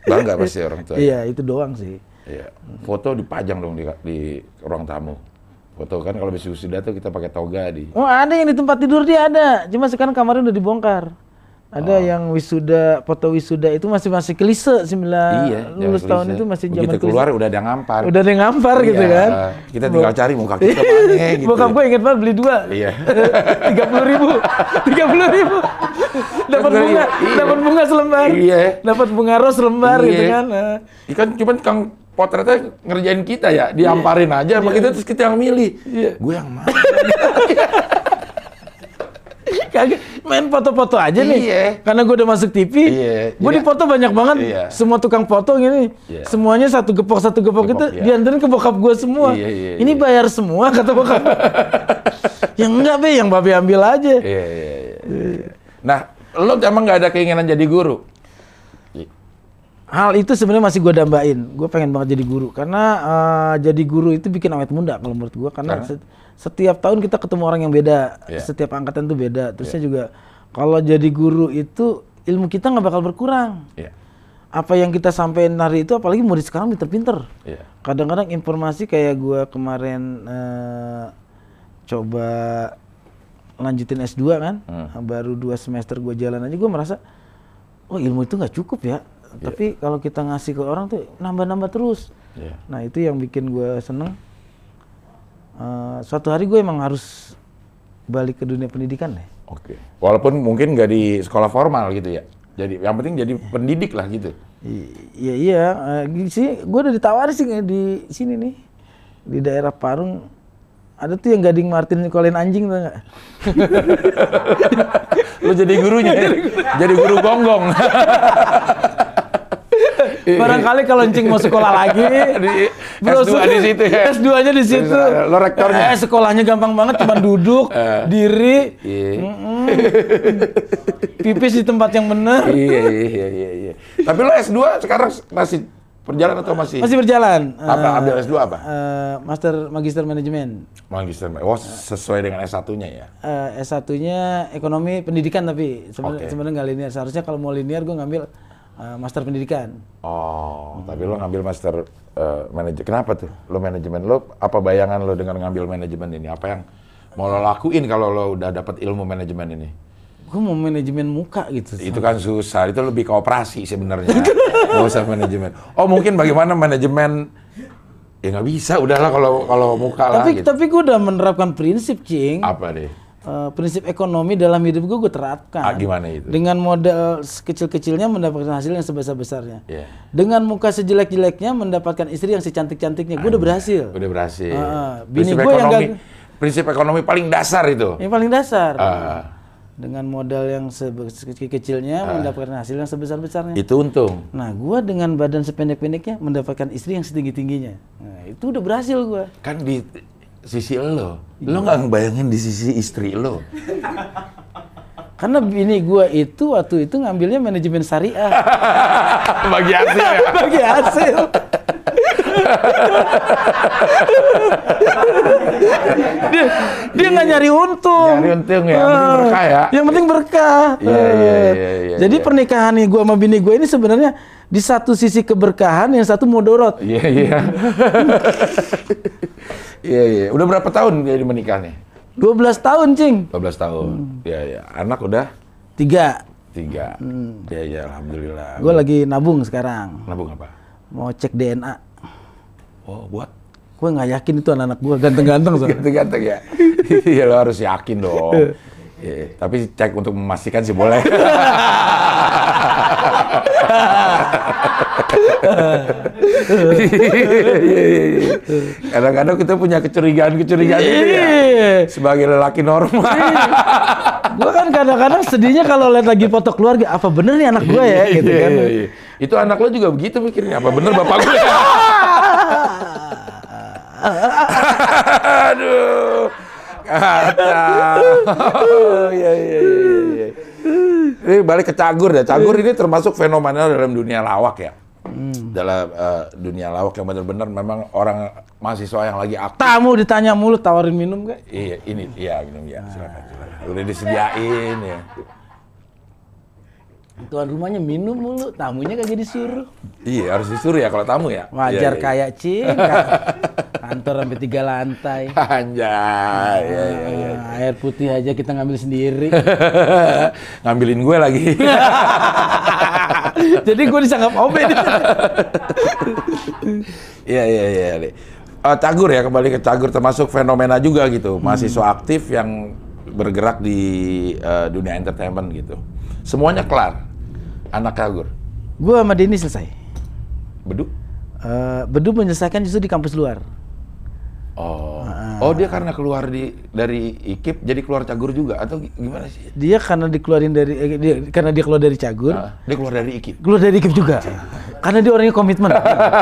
Bangga pasti orang tua. iya itu doang sih Iya. Foto dipajang dong di, di ruang tamu. Foto kan kalau habis wisuda tuh kita pakai toga di. oh ada yang di tempat tidur dia ada cuma sekarang kamarnya udah dibongkar ada yang wisuda foto wisuda itu masih masih klise sembilan Iya. lulus tahun itu masih zaman Begitu klise. keluar udah ada yang ngampar. udah ada yang ngampar gitu Iya, kan Kita tinggal cari muka kita mana gitu. Bokap gue inget banget beli dua. Iya. Tiga puluh ribu, tiga puluh ribu. Dapat Iya, bunga, iya. dapat bunga selembar. Iya. Dapat bunga ros selembar Iya. gitu kan. Nah, Ikan cuman kang potretnya ngerjain kita ya, diamparin aja sama kita terus kita yang milih. Iya. Gue yang mana? Kagak main foto-foto aja nih. Iya. Karena gue udah masuk TV. Iya. Gue Jadi- di foto banyak banget. Iya. Semua tukang foto gini. Iya. Semuanya satu gepok satu gepok Gepok, itu iya. dianterin ke bokap gue semua. Iya, iya, Ini iya. bayar semua kata bokap. yang enggak be, yang babe ambil aja. Iya, iya, iya. Nah, lo emang nggak ada keinginan jadi guru? Hal itu sebenarnya masih gue dambain. Gue pengen banget jadi guru karena eh, jadi guru itu bikin awet muda kalau menurut gue karena Karena? se- setiap tahun kita ketemu orang yang beda, Iya. setiap angkatan tuh beda. Terusnya juga Kalau jadi guru itu ilmu kita nggak bakal berkurang. Iya. Apa yang kita sampaikan hari itu, apalagi murid sekarang pinter-pinter. Iya. Kadang-kadang informasi kayak gua kemarin eh, coba lanjutin S2 kan, baru dua semester gua jalan aja, gua merasa, oh ilmu itu nggak cukup ya. Tapi kalau kita ngasih ke orang tuh nambah-nambah terus. Iya. Nah itu yang bikin gua seneng. Eh, suatu hari gue emang harus balik ke dunia pendidikan deh. Oke. Walaupun mungkin nggak di sekolah formal gitu ya. Jadi yang penting jadi pendidik lah gitu. Iya iya, Eh, sih gue udah ditawarin sih di sini nih di daerah Parung ada tuh yang gading Martin nyekolahin anjing tuh nggak? Lu jadi gurunya, jadi guru gonggong. Barangkali kalau encing mau sekolah lagi, Di bro, S2 di situ ya. S2-nya di situ. Lo rektornya. Eh, sekolahnya gampang banget, cuma duduk, diri, Iya. pipis di tempat yang benar. iya, iya, iya, iya. Tapi lo S2 sekarang masih berjalan atau masih? Masih berjalan. Apa, Eh, ambil S2 apa? eh, Master Magister Manajemen. Magister. Oh, sesuai dengan S1-nya ya. Eh, S1-nya ekonomi pendidikan tapi sebenarnya Oke. sebenarnya nggak linear. Seharusnya kalau mau linear gue ngambil eh, master pendidikan. Oh, tapi lo ngambil master eh, manajemen. Kenapa tuh? Lo manajemen lo apa bayangan lo dengan ngambil manajemen ini? Apa yang mau lo lakuin kalau lo udah dapat ilmu manajemen ini? Gue mau manajemen muka gitu. Itu kan susah, itu lebih ke operasi sebenarnya. Nggak usah manajemen. Oh mungkin bagaimana manajemen ya nggak bisa, udahlah kalau kalau muka lah tapi gitu. tapi gue udah menerapkan prinsip, cing. Apa deh? Eh, prinsip ekonomi dalam hidup gue gue terapkan. Ah, gimana itu? Dengan modal kecil-kecilnya mendapatkan hasil yang sebesar-besarnya. Iya. Dengan muka sejelek-jeleknya mendapatkan istri yang secantik-cantiknya. Gue udah berhasil. Udah berhasil. Ah, bini gua yang gak- prinsip ekonomi paling dasar itu. Yang paling dasar. Ah. Dengan modal yang sekecil-kecilnya mendapatkan hasil yang sebesar-besarnya. Itu untung. Nah, gua dengan badan sependek-pendeknya mendapatkan istri yang setinggi-tingginya. Nah, itu udah berhasil gua. Kan di sisi lo, lo nggak ngebayangin di sisi istri lo. Karena bini gua itu waktu itu ngambilnya manajemen syariah Bagi hasil ya. bagi hasil. Dia dia nggak nyari untung. Nyari untung ya, yang penting Ah, berkah ya. Yang penting berkah. Iya, iya, iya, iya, Jadi iya. pernikahan nih gua sama bini gua ini sebenarnya di satu sisi keberkahan, yang satu modorot. Iya iya. Iya iya. Udah berapa tahun jadi menikahnya? 12 tahun, Cing. 12 tahun. Iya iya. Anak udah Tiga. tiga. Iya iya. Alhamdulillah. Gue lagi nabung sekarang. Nabung apa? Mau cek DNA. Oh buat Gue nggak yakin itu anak-anak gue ganteng-ganteng soalnya. ganteng-ganteng ya. Iya lo harus yakin dong. Iya, tapi cek untuk memastikan sih boleh. Iya, iya, iya. Kadang-kadang kita punya kecurigaan-kecurigaan itu ya. Iya. Sebagai lelaki normal. gue kan kadang-kadang sedihnya kalau lihat lagi foto keluarga, apa bener nih anak gue ya gitu Iya, kan. iya, iya. Itu anak lo juga begitu mikirnya. Apa bener bapak gue? Aduh. Kacau. Iya, iya, iya, iya. Ini balik ke cagur ya. Cagur ini termasuk fenomena dalam dunia lawak ya. Dalam eh, dunia lawak yang benar-benar memang orang mahasiswa yang lagi aktif. Tamu ditanya mulu tawarin minum gak? Iya, ini iya minum ya. Silakan, silakan. Udah disediain ya. Tuan rumahnya minum mulu, tamunya kagak disuruh. Iya, harus disuruh ya kalau tamu ya. Wajar Iya, iya. kayak cing. kan. Kantor sampai tiga lantai. Anjay, iya, iya, iya. Ah, air putih aja kita ngambil sendiri. Ngambilin gue lagi. Jadi gue disanggap obe nih. Iya, iya, iya. Eh, cagur ya, kembali ke cagur termasuk fenomena juga gitu. Mahasiswa aktif yang bergerak di eh, dunia entertainment gitu. Semuanya kelar. Anak cagur. Gue sama Denny selesai. Beduk? Eh, Bedu menyelesaikan justru di kampus luar. Oh. Oh, dia karena keluar di dari IKIP jadi keluar cagur juga atau gi- gimana sih? Dia karena dikeluarin dari eh, dia, karena dia keluar dari Cagur, Ah, dia keluar dari IKIP. keluar dari IKIP juga. karena dia orangnya komitmen.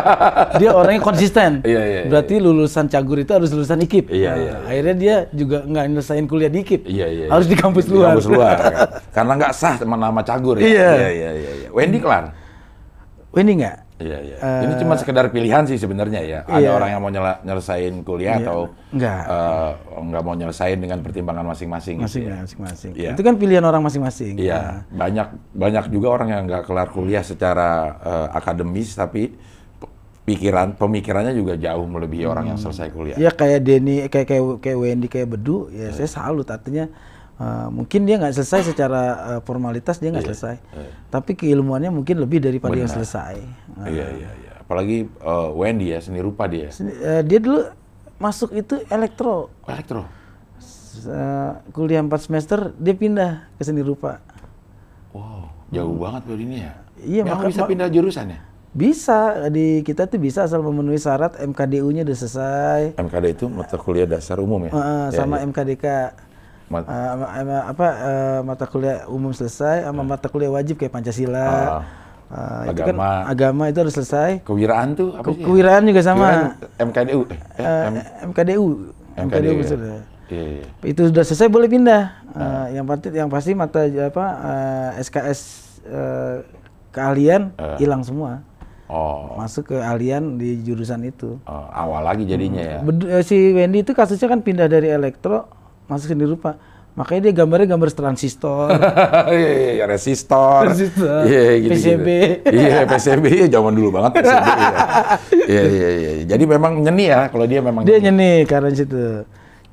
dia orangnya konsisten. Iya, iya, iya. Berarti lulusan Cagur itu harus lulusan IKIP. Iya, Nah, iya. Akhirnya dia juga nggak nyelesain kuliah di IKIP. Iya, iya. Harus di kampus Di luar. kampus luar. kan. Karena nggak sah nama cagur ya. Iya. Iya, iya, iya. iya. Wendy kelar. Wendy nggak? Iya, iya. Ini cuma sekedar pilihan sih sebenarnya ya. Ada Iya. orang yang mau nyela- nyelesain kuliah atau Enggak. eh, nggak mau nyelesain dengan pertimbangan masing-masing. gitu Masing ya. masing-masing. Iya. Itu kan pilihan orang masing-masing. Iya, banyak banyak juga orang yang nggak kelar kuliah secara eh, akademis tapi pikiran pemikirannya juga jauh melebihi orang yang selesai kuliah. Ya kayak Denny, kayak kayak kayak Wendy, kayak Bedu, ya saya salut artinya uh, mungkin dia nggak selesai secara uh, formalitas dia nggak selesai, tapi keilmuannya mungkin lebih daripada yang selesai. Iya, iya, iya. Apalagi eh, Wendy ya, seni rupa dia. seni- uh, dia dulu masuk itu elektro, Elektro. Uh, kuliah 4 semester dia pindah ke seni rupa. Wow, jauh banget loh ini ya. Iya, maka- bisa pindah jurusan ya? Bisa di kita tuh bisa asal memenuhi syarat MKDU-nya udah selesai, MKD itu mata kuliah dasar umum ya? uh, Ya, sama ya. MKDK. Ma- Uh, ama- ama- apa uh, mata kuliah umum selesai sama mata kuliah wajib kayak Pancasila. Ah. Uh, itu kan Agama. agama itu harus selesai. Kewiraan tuh apa sih? ya? Kewiraan juga sama. Kewiraan MKDU. Eh, Uh, M- MKDU. MKDU ya? sudah. Iya, iya. Itu sudah selesai boleh pindah. Ah. Uh, yang pasti yang pasti mata apa uh, SKS uh, keahlian Ah. hilang semua. Oh, Masuk ke ahlian di jurusan itu. oh, awal lagi jadinya ya. Bedu- eh, si Wendy itu kasusnya kan pindah dari elektro masuk seni rupa. Makanya dia gambarnya gambar transistor. Iya, iya, iya, resistor. Resistor. Iya, gitu, PCB. Iya, PCB ya zaman dulu banget PCB. ya. Iya, iya, iya. Jadi memang nyeni ya kalau dia memang dia nyeni. nyeni karena situ.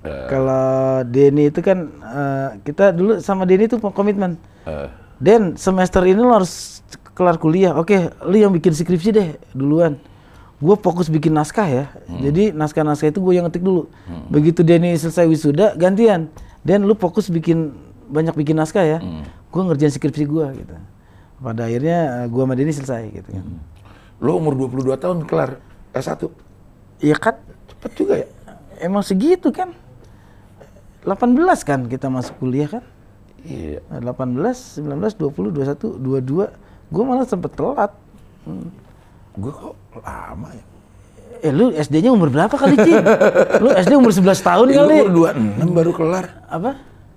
Eh. Kalau Denny itu kan eh, kita dulu sama Denny itu komitmen. Eh, Den semester ini lo harus kelar kuliah. Oke, lu yang bikin skripsi deh duluan. Gue fokus bikin naskah ya. Hmm. Jadi naskah-naskah itu gue yang ngetik dulu. Begitu Denny selesai wisuda, gantian. Den lu fokus bikin banyak bikin naskah ya. Hmm. Gue ngerjain skripsi gue gitu. Pada akhirnya gue sama Denny selesai gitu kan. Hmm. lo umur 22 tahun kelar S1. Iya kan? Cepet juga ya. Emang segitu kan? 18 kan kita masuk kuliah kan? Iya. Nah, 18, 19, 20, 21, 22. Gue malah sempet telat. Hmm. Gue kok lama ya. Eh lu SD-nya umur berapa kali, Ci? lu SD umur 11 tahun Ya, kali. umur 26 baru kelar. Apa?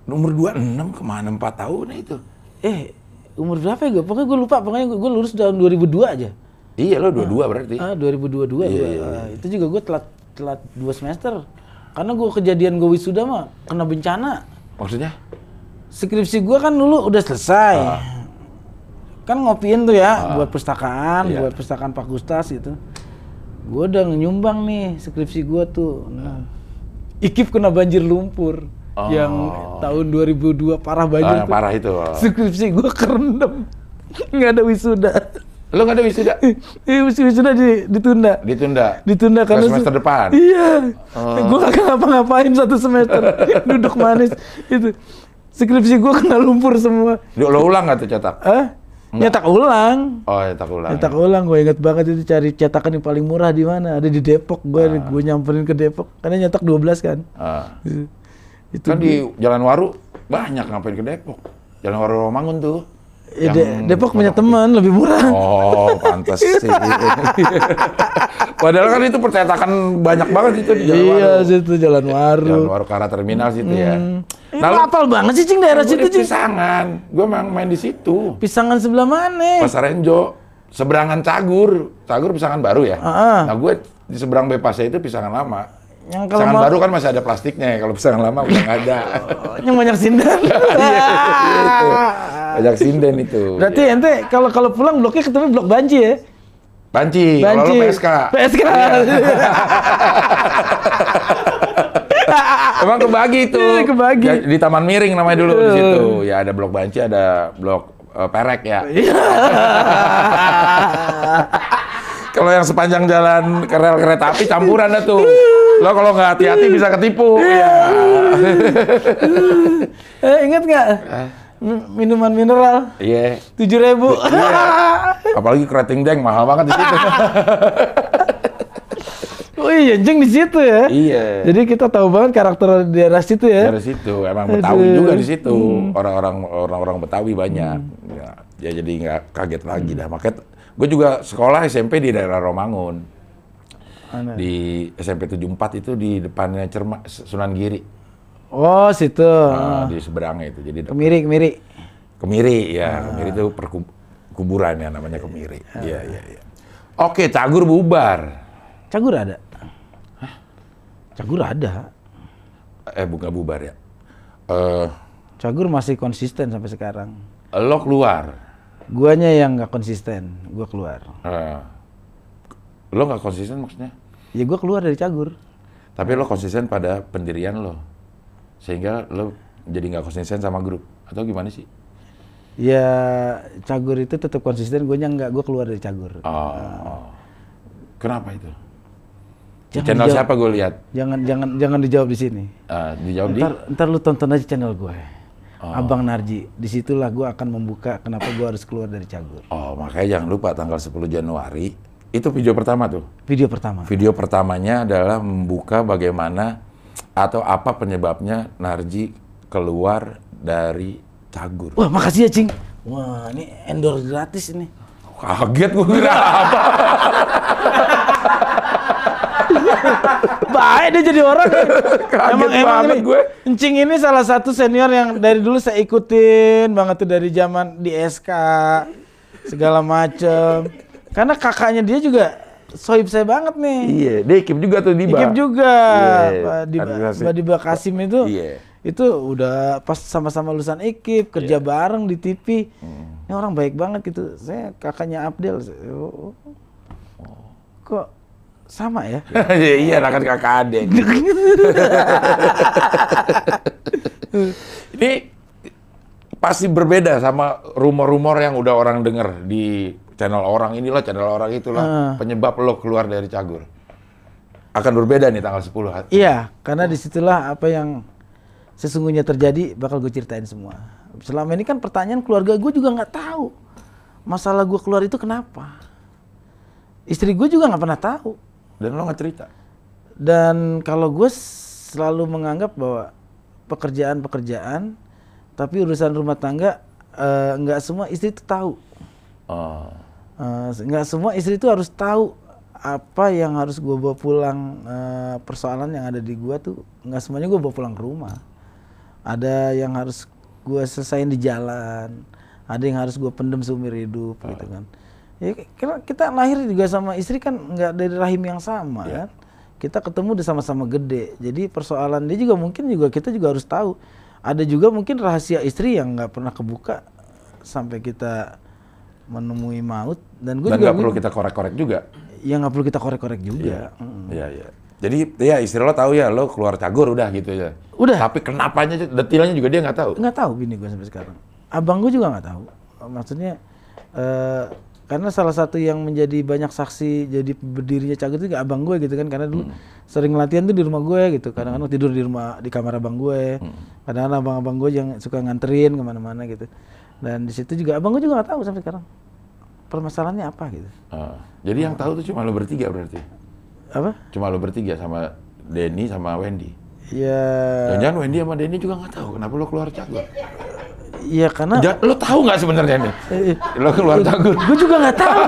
Umur 26 ke mana 4 tahun itu? Eh, umur berapa ya gue? Pokoknya gue lupa, pokoknya gue lulus tahun 2002 aja. Iya lo 22 berarti. Ah, 2022 Iya, gua. iya, Ah, itu juga gue telat telat 2 semester. Karena gue kejadian gue wisuda mah kena bencana. Maksudnya? Skripsi gue kan dulu udah selesai. Kan ngopiin tuh ya buat perpustakaan, Iya. buat perpustakaan fakultas gitu. Gue udah nyumbang nih skripsi gue tuh. Nah, Ikip kena banjir lumpur. Yang tahun 2002 parah Ah, banjir yang tuh. parah itu. Skripsi gue kerendam. Nggak ada wisuda. Lo nggak ada wisuda? Iya, wisuda di- ditunda. Ditunda. Ditunda Ke karena semester se- depan. Iya. Gue gak ngapa-ngapain satu semester. Duduk manis. Itu. Skripsi gue kena lumpur semua. Lo ulang nggak tuh cetak? Eh? Nyetak ulang. Oh, cetak ulang. Nyetak ulang. Gue inget banget itu cari cetakan yang paling murah di mana. Ada di Depok. Gue gue nyamperin ke Depok. Karena nyetak 12 kan. Ah. Itu. Kan di Jalan Waru banyak ngapain ke Depok. Jalan Waru Romangun tuh. Ya, De- Depok punya teman lebih murah. Oh, pantas sih. Padahal kan itu percetakan banyak banget itu di Jalan Iya, Waru. situ Jalan Waru. Jalan Waru ke arah terminal situ ya. Eh, Nah, lu lu- hafal banget sih, Cing, daerah situ, Cing. Pisangan. Gue memang main di situ. Pisangan sebelah mana? Pasar Enjo. Seberangan Cagur. Cagur pisangan baru ya. Ah. Nah gue di seberang Bepasnya itu pisangan lama. Yang kalau Pisangan mau- baru kan masih ada plastiknya ya. Kalau pisangan lama udah nggak ada. yang banyak sindan. Iya, itu. Banyak sinden itu. Berarti ente kalau kalau pulang bloknya ketemu blok banci ya? Banci, kalau Banci. lu PSK. PSK. Emang kebagi itu. Iya, kebagi. Ya, di Taman Miring namanya dulu di situ. Ya ada blok Banci, ada blok eh, Perek ya. Iya. Kalau yang sepanjang jalan rel kereta api campuran dah tuh. Lo kalau nggak hati-hati bisa ketipu. Iya. eh, ingat nggak? Mi- Minuman mineral Iya. tujuh ribu. Apalagi kerating deng mahal banget di situ. oh iya, jeng di situ ya. iya. Jadi kita tahu banget karakter daerah situ ya. Dari situ emang Betawi Aduh. juga di situ. Orang-orang orang-orang Betawi banyak. Ya, ya jadi nggak kaget lagi dah. Makanya gue juga sekolah SMP di daerah Romangun. Di SMP 74 itu di depannya Cerma Sunan Giri. Oh situ. Nah, di seberangnya itu. Jadi Kemiri, kemiri. Kemiri ya, Kemiri itu perkuburan ya namanya Kemiri. Iya, iya, iya. Oke, Cagur bubar. Cagur ada. Cagur ada. Eh, bukan bubar ya. Eh, Cagur masih konsisten sampai sekarang. lo keluar. Guanya yang nggak konsisten, gua keluar. Eh, lo nggak konsisten maksudnya? Ya gua keluar dari Cagur. Tapi lo konsisten pada pendirian lo. Sehingga lo jadi nggak konsisten sama grup. Atau gimana sih? Ya Cagur itu tetap konsisten, guanya nggak, gua keluar dari Cagur. Oh. Kenapa itu? Di Jangan channel dijawab. siapa gue lihat? Jangan jangan jangan dijawab di sini. Eh, dijawab di? Ntar, ntar lu tonton aja channel gue. Oh. Abang Narji. Di situlah gue akan membuka kenapa gue harus keluar dari Cagur. Oh, makanya jangan lupa tanggal 10 Januari. Itu video pertama tuh. Video pertama. Video pertamanya adalah membuka bagaimana atau apa penyebabnya Narji keluar dari Cagur. Wah makasih ya Cing. Wah ini endorse gratis ini. Kaget gue kira apa. Baik dia jadi orang. ya. Kaget banget ini, gue. Encing ini salah satu senior yang dari dulu saya ikutin banget tuh dari zaman di SK segala macem. Karena kakaknya dia juga sohib saya banget nih. Iya, dia ikip juga tuh di Ikip juga. Iya, Pak Diba, Kasim itu. Iya. Itu udah pas sama-sama lulusan ikip, kerja bareng di TV. Hmm. Ini orang baik banget gitu. Saya kakaknya Abdel. Oh, Kok sama ya? iya, anak kan kakak adik. Ini pasti berbeda sama rumor-rumor yang udah orang denger di channel orang inilah, channel orang itulah. Ah. Penyebab lo keluar dari Cagur. Akan berbeda nih tanggal 10. Iya, karena di situlah apa yang sesungguhnya terjadi bakal gue ceritain semua. Selama ini kan pertanyaan keluarga gue juga nggak tahu masalah gue keluar itu kenapa. Istri gue juga nggak pernah tahu. Dan lo nggak cerita. Dan kalau gue selalu menganggap bahwa pekerjaan-pekerjaan, tapi urusan rumah tangga eh, nggak semua istri itu tahu. Oh. Eh, nggak semua istri itu harus tahu apa yang harus gue bawa pulang eh, persoalan yang ada di gue tuh nggak semuanya gue bawa pulang ke rumah ada yang harus gue selesain di jalan ada yang harus gue pendem seumur hidup gitu kan ya kita, kita lahir juga sama istri kan nggak dari rahim yang sama kan kita ketemu udah sama-sama gede jadi persoalan dia juga mungkin juga kita juga harus tahu ada juga mungkin rahasia istri yang nggak pernah kebuka sampai kita menemui maut dan gue Dan juga nggak perlu kita korek-korek juga. ya nggak perlu kita korek-korek juga Mm. Iya, iya. Jadi ya istri lo tahu ya lo keluar Cagur udah gitu ya. Udah. Tapi kenapanya detailnya juga dia nggak tahu. nggak tahu bini gue sampai sekarang abang gue juga nggak tahu maksudnya eh karena salah satu yang menjadi banyak saksi jadi berdirinya cagur itu juga abang gue gitu kan. Karena dulu sering latihan tuh di rumah gue gitu. Kadang-kadang tidur di rumah di kamar abang gue. Kadang-kadang abang-abang gue yang suka nganterin ke mana-mana gitu. Dan di situ juga abang gue juga nggak tahu sampai sekarang permasalahannya apa gitu. Ah, jadi yang tahu tuh cuma lo bertiga berarti. apa? Cuma lo bertiga sama Denny sama Wendy. Ya Jangan-jangan Wendy sama Denny juga nggak tahu kenapa lo keluar Cagur. ya karena Ja- lo tahu nggak sebenarnya nih? Lo keluar Cagur. gue juga nggak tahu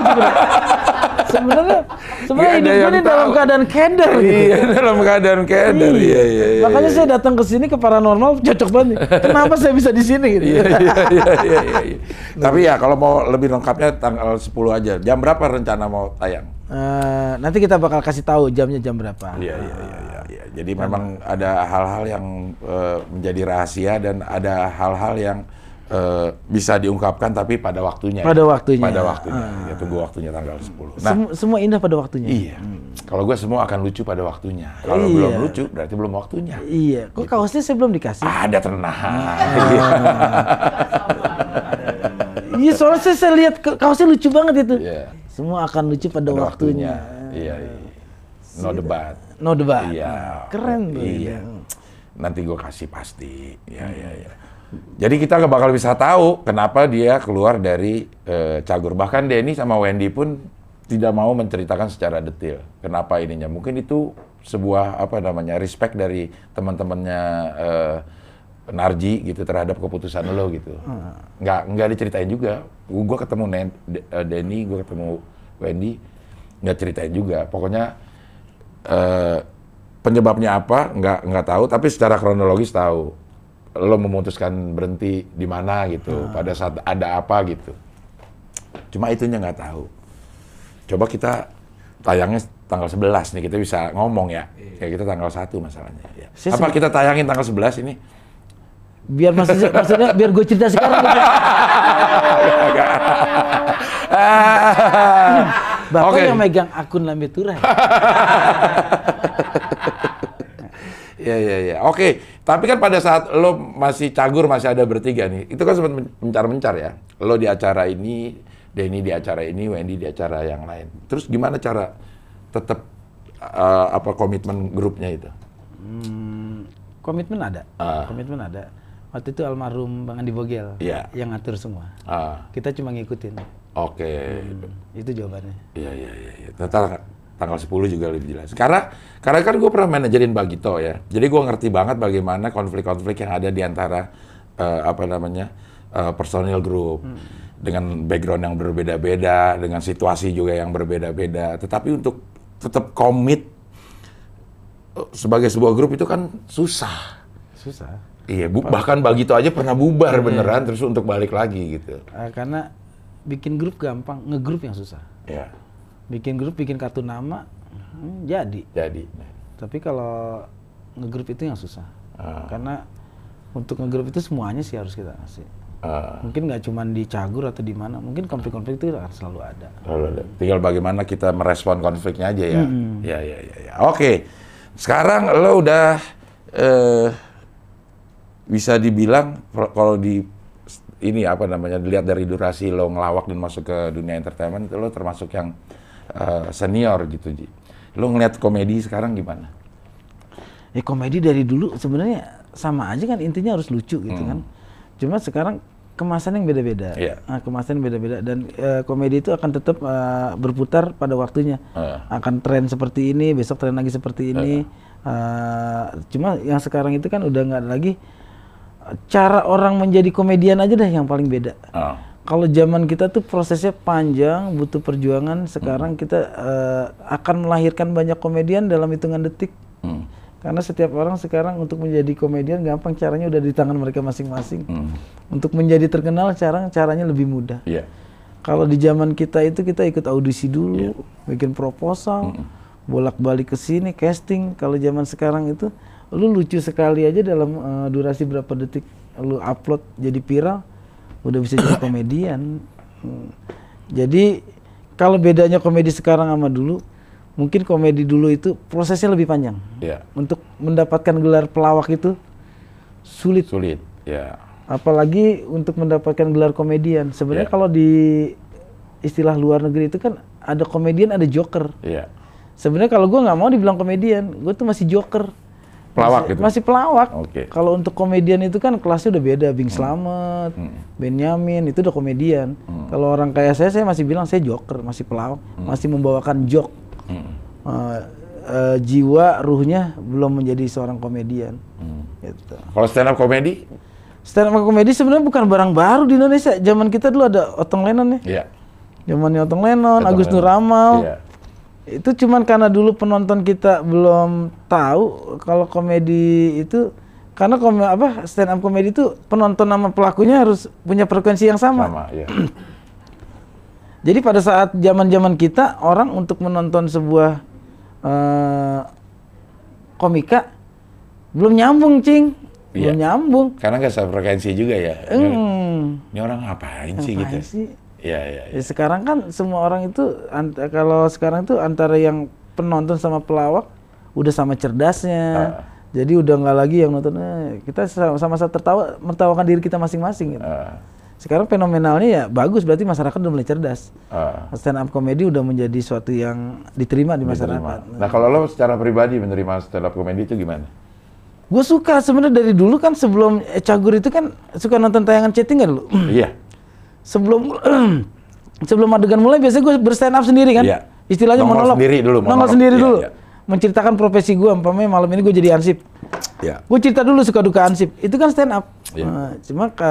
sebenarnya sebenarnya hidup gue ini dalam keadaan keder gitu Iya, dalam keadaan keder. Iya, iya, iya. Makanya saya datang ke sini ke paranormal cocok banget. Kenapa saya bisa di sini gitu? Iya, iya, iya, iya, iya, iya. Tapi ya kalau mau lebih lengkapnya tanggal 10 aja. Jam berapa rencana mau tayang? Eh, nanti kita bakal kasih tahu jamnya jam berapa. Iya, iya, iya, iya, iya. Jadi memang ada hal-hal yang eh, menjadi rahasia dan ada hal-hal yang eh, bisa diungkapkan tapi pada waktunya. Pada waktunya. Pada waktunya. Ya, tunggu waktunya tanggal 10. Nah, Semu- semua indah pada waktunya. iya. Kalau gue semua akan lucu pada waktunya. Kalau Iya. belum lucu berarti belum waktunya. Iya. Kok kaosnya saya belum dikasih? Ada tenang. Iya, soalnya saya, saya lihat kaosnya lucu banget itu. Iya. Semua akan lucu pada, Pada waktunya. Iya, iya. No debat. No debat. Iya. Keren tuh. Iya. Nanti gue kasih pasti. Iya, iya, iya. Jadi kita nggak bakal bisa tahu kenapa dia keluar dari eh, Cagur. Bahkan Denny sama Wendy pun tidak mau menceritakan secara detail kenapa ininya. Mungkin itu sebuah apa namanya respect dari teman-temannya eh, Narji gitu terhadap keputusan lo gitu. Nggak nggak diceritain juga. Gue ketemu eh, Denny, gue ketemu Wendy, nggak ceritain juga. Pokoknya eh, penyebabnya apa nggak nggak tahu tapi secara kronologis tahu lo memutuskan berhenti di mana gitu pada saat ada apa gitu cuma itunya nggak tahu coba kita tayangnya tanggal 11 nih kita bisa ngomong ya. Ya kita tanggal 1 masalahnya. Ya. Saya Apa kita tayangin tanggal 11 ini? Biar maksudnya, maksudnya biar gue cerita sekarang. gitu. Bapak Oke. yang megang akun Lambe Tura. Iya iya iya. Oke, tapi kan pada saat lo masih cagur masih ada bertiga nih, itu kan sempat men- mencar-mencar ya. Lo di acara ini, Denny di acara ini, Wendy di acara yang lain. Terus gimana cara tetap eh, apa komitmen grupnya itu? Hmm, komitmen ada. Ah. Komitmen ada. Waktu itu almarhum Bang Andi Bogel Iya. yang ngatur semua. Ah, Kita cuma ngikutin. Oke. Itu jawabannya. Iya iya iya. iya. Ntar tanggal 10 juga lebih jelas. Karena karena kan gue pernah manajerin Bagito ya. Jadi gue ngerti banget bagaimana konflik-konflik yang ada di antara eh, apa namanya eh, personil grup dengan background yang berbeda-beda, dengan situasi juga yang berbeda-beda. Tetapi untuk tetap komit eh, sebagai sebuah grup itu kan susah. Susah. Iya, bu, bahkan Bagito aja pernah bubar beneran terus untuk balik lagi gitu. Eh, karena bikin grup gampang, ngegrup yang susah. Ya, Bikin grup, bikin kartu nama, hmm, jadi. jadi. Tapi kalau ngegrup itu yang susah. Ah. Karena untuk ngegrup itu semuanya sih harus kita kasih. eh, Mungkin nggak cuma di Cagur atau di mana, mungkin konflik-konflik itu akan selalu ada. Lalu ada. Tinggal bagaimana kita merespon konfliknya aja ya. Ya, ya, ya, ya. Oke. Sekarang lo udah eh, bisa dibilang kalau di ini apa namanya dilihat dari durasi lo ngelawak dan masuk ke dunia entertainment itu lo termasuk yang eh, senior gitu Ji. Lo ngeliat komedi sekarang gimana? Ya komedi dari dulu sebenarnya sama aja kan intinya harus lucu gitu kan. Cuma sekarang kemasan yang beda-beda. Iya. Nah, kemasan yang beda-beda dan eh, komedi itu akan tetap eh, berputar pada waktunya. Eh. Akan tren seperti ini, besok tren lagi seperti ini. Eh, cuma yang sekarang itu kan udah nggak lagi cara orang menjadi komedian aja deh yang paling beda. Ah, Kalau zaman kita tuh prosesnya panjang, butuh perjuangan. Sekarang kita eh, akan melahirkan banyak komedian dalam hitungan detik. hmm, Karena setiap orang sekarang untuk menjadi komedian gampang caranya udah di tangan mereka masing-masing. hmm, Untuk menjadi terkenal cara caranya lebih mudah. Iya. Kalau di zaman kita itu kita ikut audisi dulu, bikin proposal, bolak-balik ke sini casting. Kalau zaman sekarang itu lu lucu sekali aja dalam eh, durasi berapa detik lu upload jadi viral, udah bisa jadi komedian. Hmm. Jadi kalau bedanya komedi sekarang sama dulu, mungkin komedi dulu itu prosesnya lebih panjang. Iya. Untuk mendapatkan gelar pelawak itu sulit Sulit. Ya. apalagi untuk mendapatkan gelar komedian. Sebenarnya Iya. kalau di istilah luar negeri itu kan ada komedian, ada joker. Iya. Sebenarnya kalau gue nggak mau dibilang komedian, gue tuh masih joker. Pelawak masih, gitu? Masih pelawak. Oke. Kalau untuk komedian itu kan kelasnya udah beda. Bing Slamet, Hmm. Benyamin itu udah komedian. Kalau orang kayak saya, saya masih bilang saya joker, masih pelawak, masih membawakan joke. Hmm. Eh, eh, jiwa, ruhnya belum menjadi seorang komedian. Hmm. Gitu. Kalau stand up komedi? Stand up komedi sebenarnya bukan barang baru di Indonesia. Zaman kita dulu ada Otong Lennon ya. Iya. Zamannya Otong Lennon, Otong Agus Lennon. Nur Amal. Iya. Itu cuman karena dulu penonton kita belum tahu kalau komedi itu karena kome, apa stand up komedi itu penonton sama pelakunya harus punya frekuensi yang sama. Sama, iya. Jadi pada saat zaman-zaman kita orang untuk menonton sebuah eh, komika belum nyambung, Cing. Belum Iya. nyambung. Karena nggak sefrekuensi juga ya. Ini, Hmm. ini orang ngapain sih Ngapain gitu? sih? Iya, iya. iya. Ya, sekarang kan semua orang itu kalau sekarang tuh antara yang penonton sama pelawak udah sama cerdasnya. Ah. Jadi udah nggak lagi yang nonton eh, kita sama- sama-sama tertawa mertawakan diri kita masing-masing gitu. Ah, Sekarang fenomenalnya ya bagus berarti masyarakat udah mulai cerdas. ah, Stand up comedy udah menjadi suatu yang diterima di masyarakat. diterima. Nah kalau lo secara pribadi menerima stand up komedi itu gimana? Gue suka sebenarnya dari dulu kan sebelum eh, Cagur itu kan suka nonton tayangan chatting kan lu. iya. Sebelum sebelum adegan mulai biasanya gue berstand up sendiri kan Iya. istilahnya Nongol monolog sendiri dulu, nongol monolog. sendiri Iya, dulu iya. menceritakan profesi gue umpamanya malam ini gue jadi ansip Iya. gue cerita dulu suka duka ansip itu kan stand up Iya. Nah, cuma ke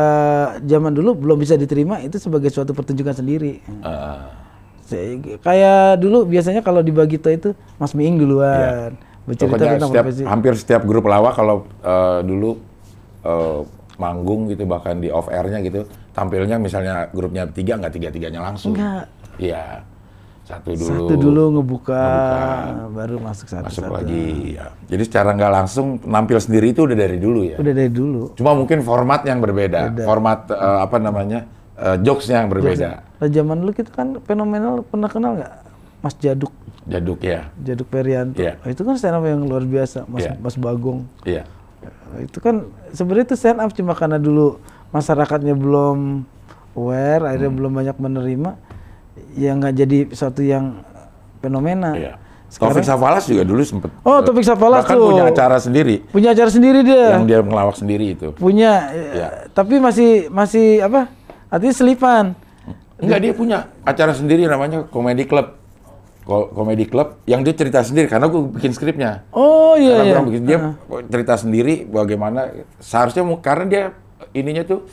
zaman dulu belum bisa diterima itu sebagai suatu pertunjukan sendiri Saya- kayak dulu biasanya kalau di Bagito itu Mas Miing duluan bercerita Pokoknya tentang setiap, profesi hampir setiap grup lawak kalau eh, dulu eh, manggung gitu bahkan di off airnya gitu tampilnya misalnya grupnya tiga nggak tiga tiganya langsung. Enggak. Iya. Satu dulu. Satu dulu ngebuka, Ngebuka. baru masuk satu Masuk satu. lagi. Ya. Jadi secara nggak langsung nampil sendiri itu udah dari dulu ya. Udah dari dulu. Cuma mungkin format yang berbeda. Format eh, apa namanya? eh, jokesnya yang berbeda. Nah, zaman dulu kita kan fenomenal pernah kenal nggak Mas Jaduk, Jaduk ya. Jaduk Perianto. Nah, itu kan stand up yang luar biasa, Mas Iya. Mas Bagong. Iya. Nah, Itu kan sebenarnya itu stand up cuma karena dulu masyarakatnya belum aware, akhirnya Hmm. belum banyak menerima, ya nggak jadi suatu yang fenomena. Iya. Taufik Safalas juga dulu sempet. Oh, Taufik Safalas bahkan tuh. punya acara sendiri Punya acara sendiri dia. yang dia ngelawak sendiri itu. Punya, Iya. tapi masih masih apa? Artinya selipan. Enggak, dia punya acara sendiri namanya Comedy Club. Comedy Club yang dia cerita sendiri karena gue bikin skripnya. Oh Karena iya iya. gua bikin- dia cerita sendiri bagaimana seharusnya karena dia ininya tuh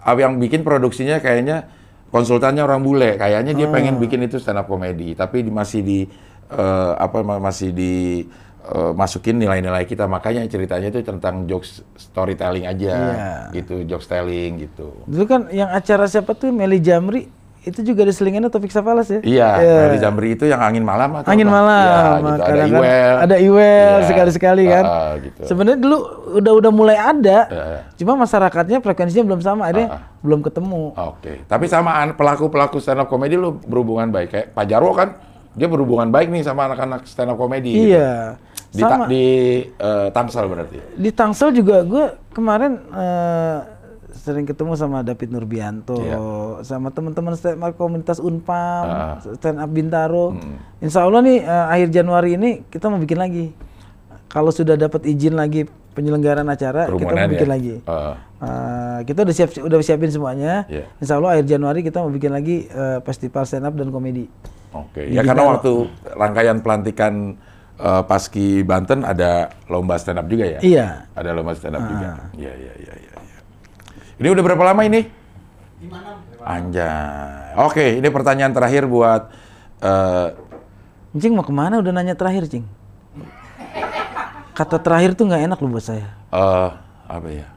ah, yang bikin produksinya kayaknya konsultannya orang bule. Kayaknya dia pengen bikin itu stand up comedy, tapi di- masih di eh, apa ma- masih di eh, masukin nilai-nilai kita. Makanya ceritanya itu tentang jokes storytelling aja Iya. gitu, jokes telling gitu. Dulu kan yang acara siapa tuh Meli Jamri itu juga diselinginnya Taufik Safalas ya. Iya, Iya. Mary Jamri itu yang angin malam atau Angin apa? malam, Iya, gitu. Ada Iwel. ada Iwel Iya. sekali-sekali kan. Ah, gitu. Sebenarnya dulu udah udah mulai ada, Iya. cuma masyarakatnya frekuensinya belum sama, akhirnya belum ketemu. Oke, tapi sama pelaku-pelaku stand up comedy lu berhubungan baik kayak Pak Jarwo kan dia berhubungan baik nih sama anak-anak stand up comedy. gitu. Iya, Di, ta- sama. di eh, Tangsel berarti. Di Tangsel juga gue kemarin eh, sering ketemu sama David Nurbianto, Iya. sama teman-teman stand up komunitas Unpam, Ah. stand up Bintaro. Insya Allah nih eh, akhir Januari ini kita mau bikin lagi. Kalau sudah dapat izin lagi penyelenggaraan acara, kita Kerumunan mau bikin ya? lagi. Eh, Eh, kita udah siap udah siapin semuanya. Iya. Insya Allah akhir Januari kita mau bikin lagi eh, festival stand up dan komedi. Oke, ya karena waktu rangkaian pelantikan eh, Paski Banten ada lomba stand up juga ya? Iya. Ada lomba stand up juga. Iya, iya, iya, iya. Ini udah berapa lama ini? Anjay. Oke, ini pertanyaan terakhir buat eh, Cing mau ke mana? Udah nanya terakhir, Cing. Kata terakhir tuh nggak enak loh buat saya. eh, apa ya?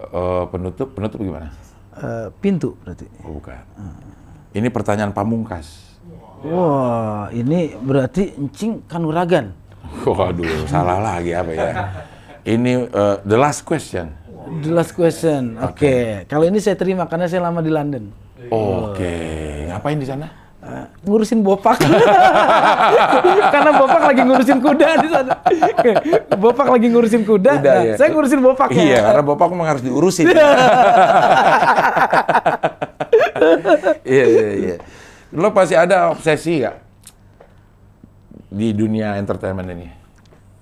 Eh, penutup, penutup gimana? Eh, pintu berarti. Oh, bukan. Ini pertanyaan pamungkas. Wah, ini berarti encing kanuragan. Waduh, salah lagi apa ya? Ini eh, the last question. The last question. Oke, kalau ini saya terima karena saya lama di London. Oke, ngapain di sana? Eh, ngurusin bopak. karena bopak lagi ngurusin kuda di sana. bopak lagi ngurusin kuda. Kuda, nah, ya. Saya ngurusin bopaknya. Iya, karena bapak memang harus diurusin. Iya, iya, iya. Lo pasti ada obsesi nggak di dunia entertainment ini?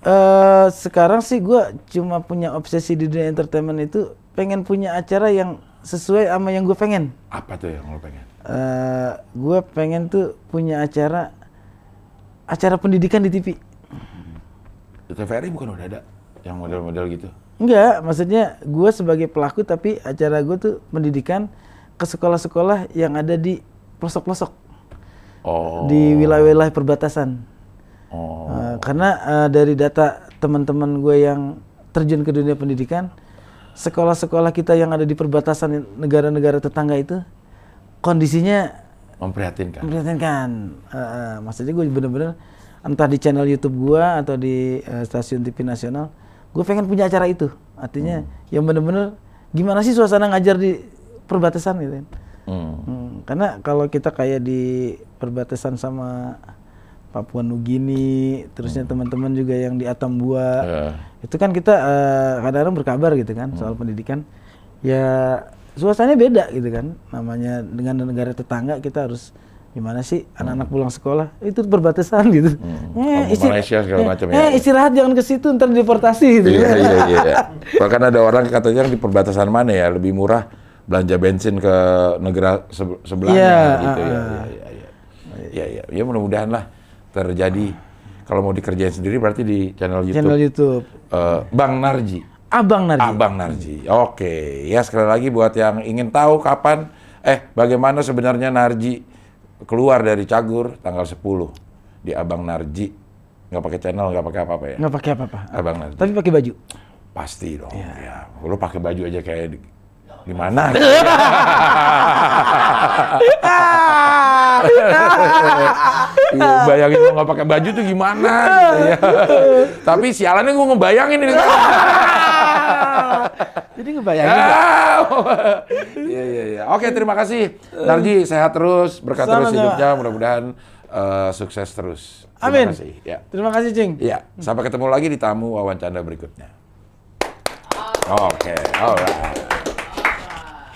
Eh, sekarang sih gue cuma punya obsesi di dunia entertainment itu pengen punya acara yang sesuai sama yang gue pengen. Apa tuh yang lo pengen? eh gue pengen tuh punya acara acara pendidikan di TV. TVRI bukan udah ada yang model-model gitu? Enggak, maksudnya gue sebagai pelaku tapi acara gue tuh pendidikan ke sekolah-sekolah yang ada di pelosok-pelosok Oh, di wilayah-wilayah perbatasan. Oh, Eh, karena eh, dari data teman-teman gue yang terjun ke dunia pendidikan, sekolah-sekolah kita yang ada di perbatasan negara-negara tetangga itu kondisinya memprihatinkan. memprihatinkan. Eh, maksudnya gue bener-bener entah di channel YouTube gue atau di eh, stasiun TV nasional, gue pengen punya acara itu. Artinya yang bener-bener gimana sih suasana ngajar di perbatasan gitu. kan. Hmm. Hmm, karena kalau kita kayak di perbatasan sama Papua Nugini, terusnya teman-teman juga yang di Atambua, Ya. itu kan kita eh, kadang-kadang berkabar gitu kan soal pendidikan. Ya suasananya beda gitu kan, namanya dengan negara tetangga kita harus gimana sih anak-anak pulang sekolah itu perbatasan gitu. Oh, Malaysia segala eh, macam eh, ya. istirahat jangan ke situ ntar deportasi gitu. Iya, iya, iya. Bahkan ada orang katanya di perbatasan mana ya lebih murah belanja bensin ke negara se- sebelahnya Iya, gitu ya. ah, Iya, iya, iya. Iya, iya. Ya mudah-mudahan lah terjadi. Kalau mau dikerjain sendiri berarti di channel YouTube, Channel YouTube. eh, Bang Narji. Abang Narji. Abang Narji. Oke, ya sekali lagi buat yang ingin tahu kapan eh bagaimana sebenarnya Narji keluar dari Cagur tanggal 10 di Abang Narji. Nggak pakai channel, nggak pakai apa-apa ya. Nggak pakai apa-apa. Abang Narji. Tapi pakai baju. Pasti dong. Ya, lu pakai baju aja kayak Gimana? Iya, bayangin gua nggak pakai baju tuh gimana gitu ya. Tapi sialannya gua ngebayangin ini. Jadi ngebayangin? Ah, Iya iya iya. Oke, terima kasih. Narji sehat terus, berkat terus hidupnya, mudah-mudahan eh, sukses terus. Terima Amin. kasih. Ya. Terima kasih, Cing. Iya, sampai ketemu lagi di tamu wawancara berikutnya. Oke, alright.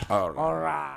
Alright.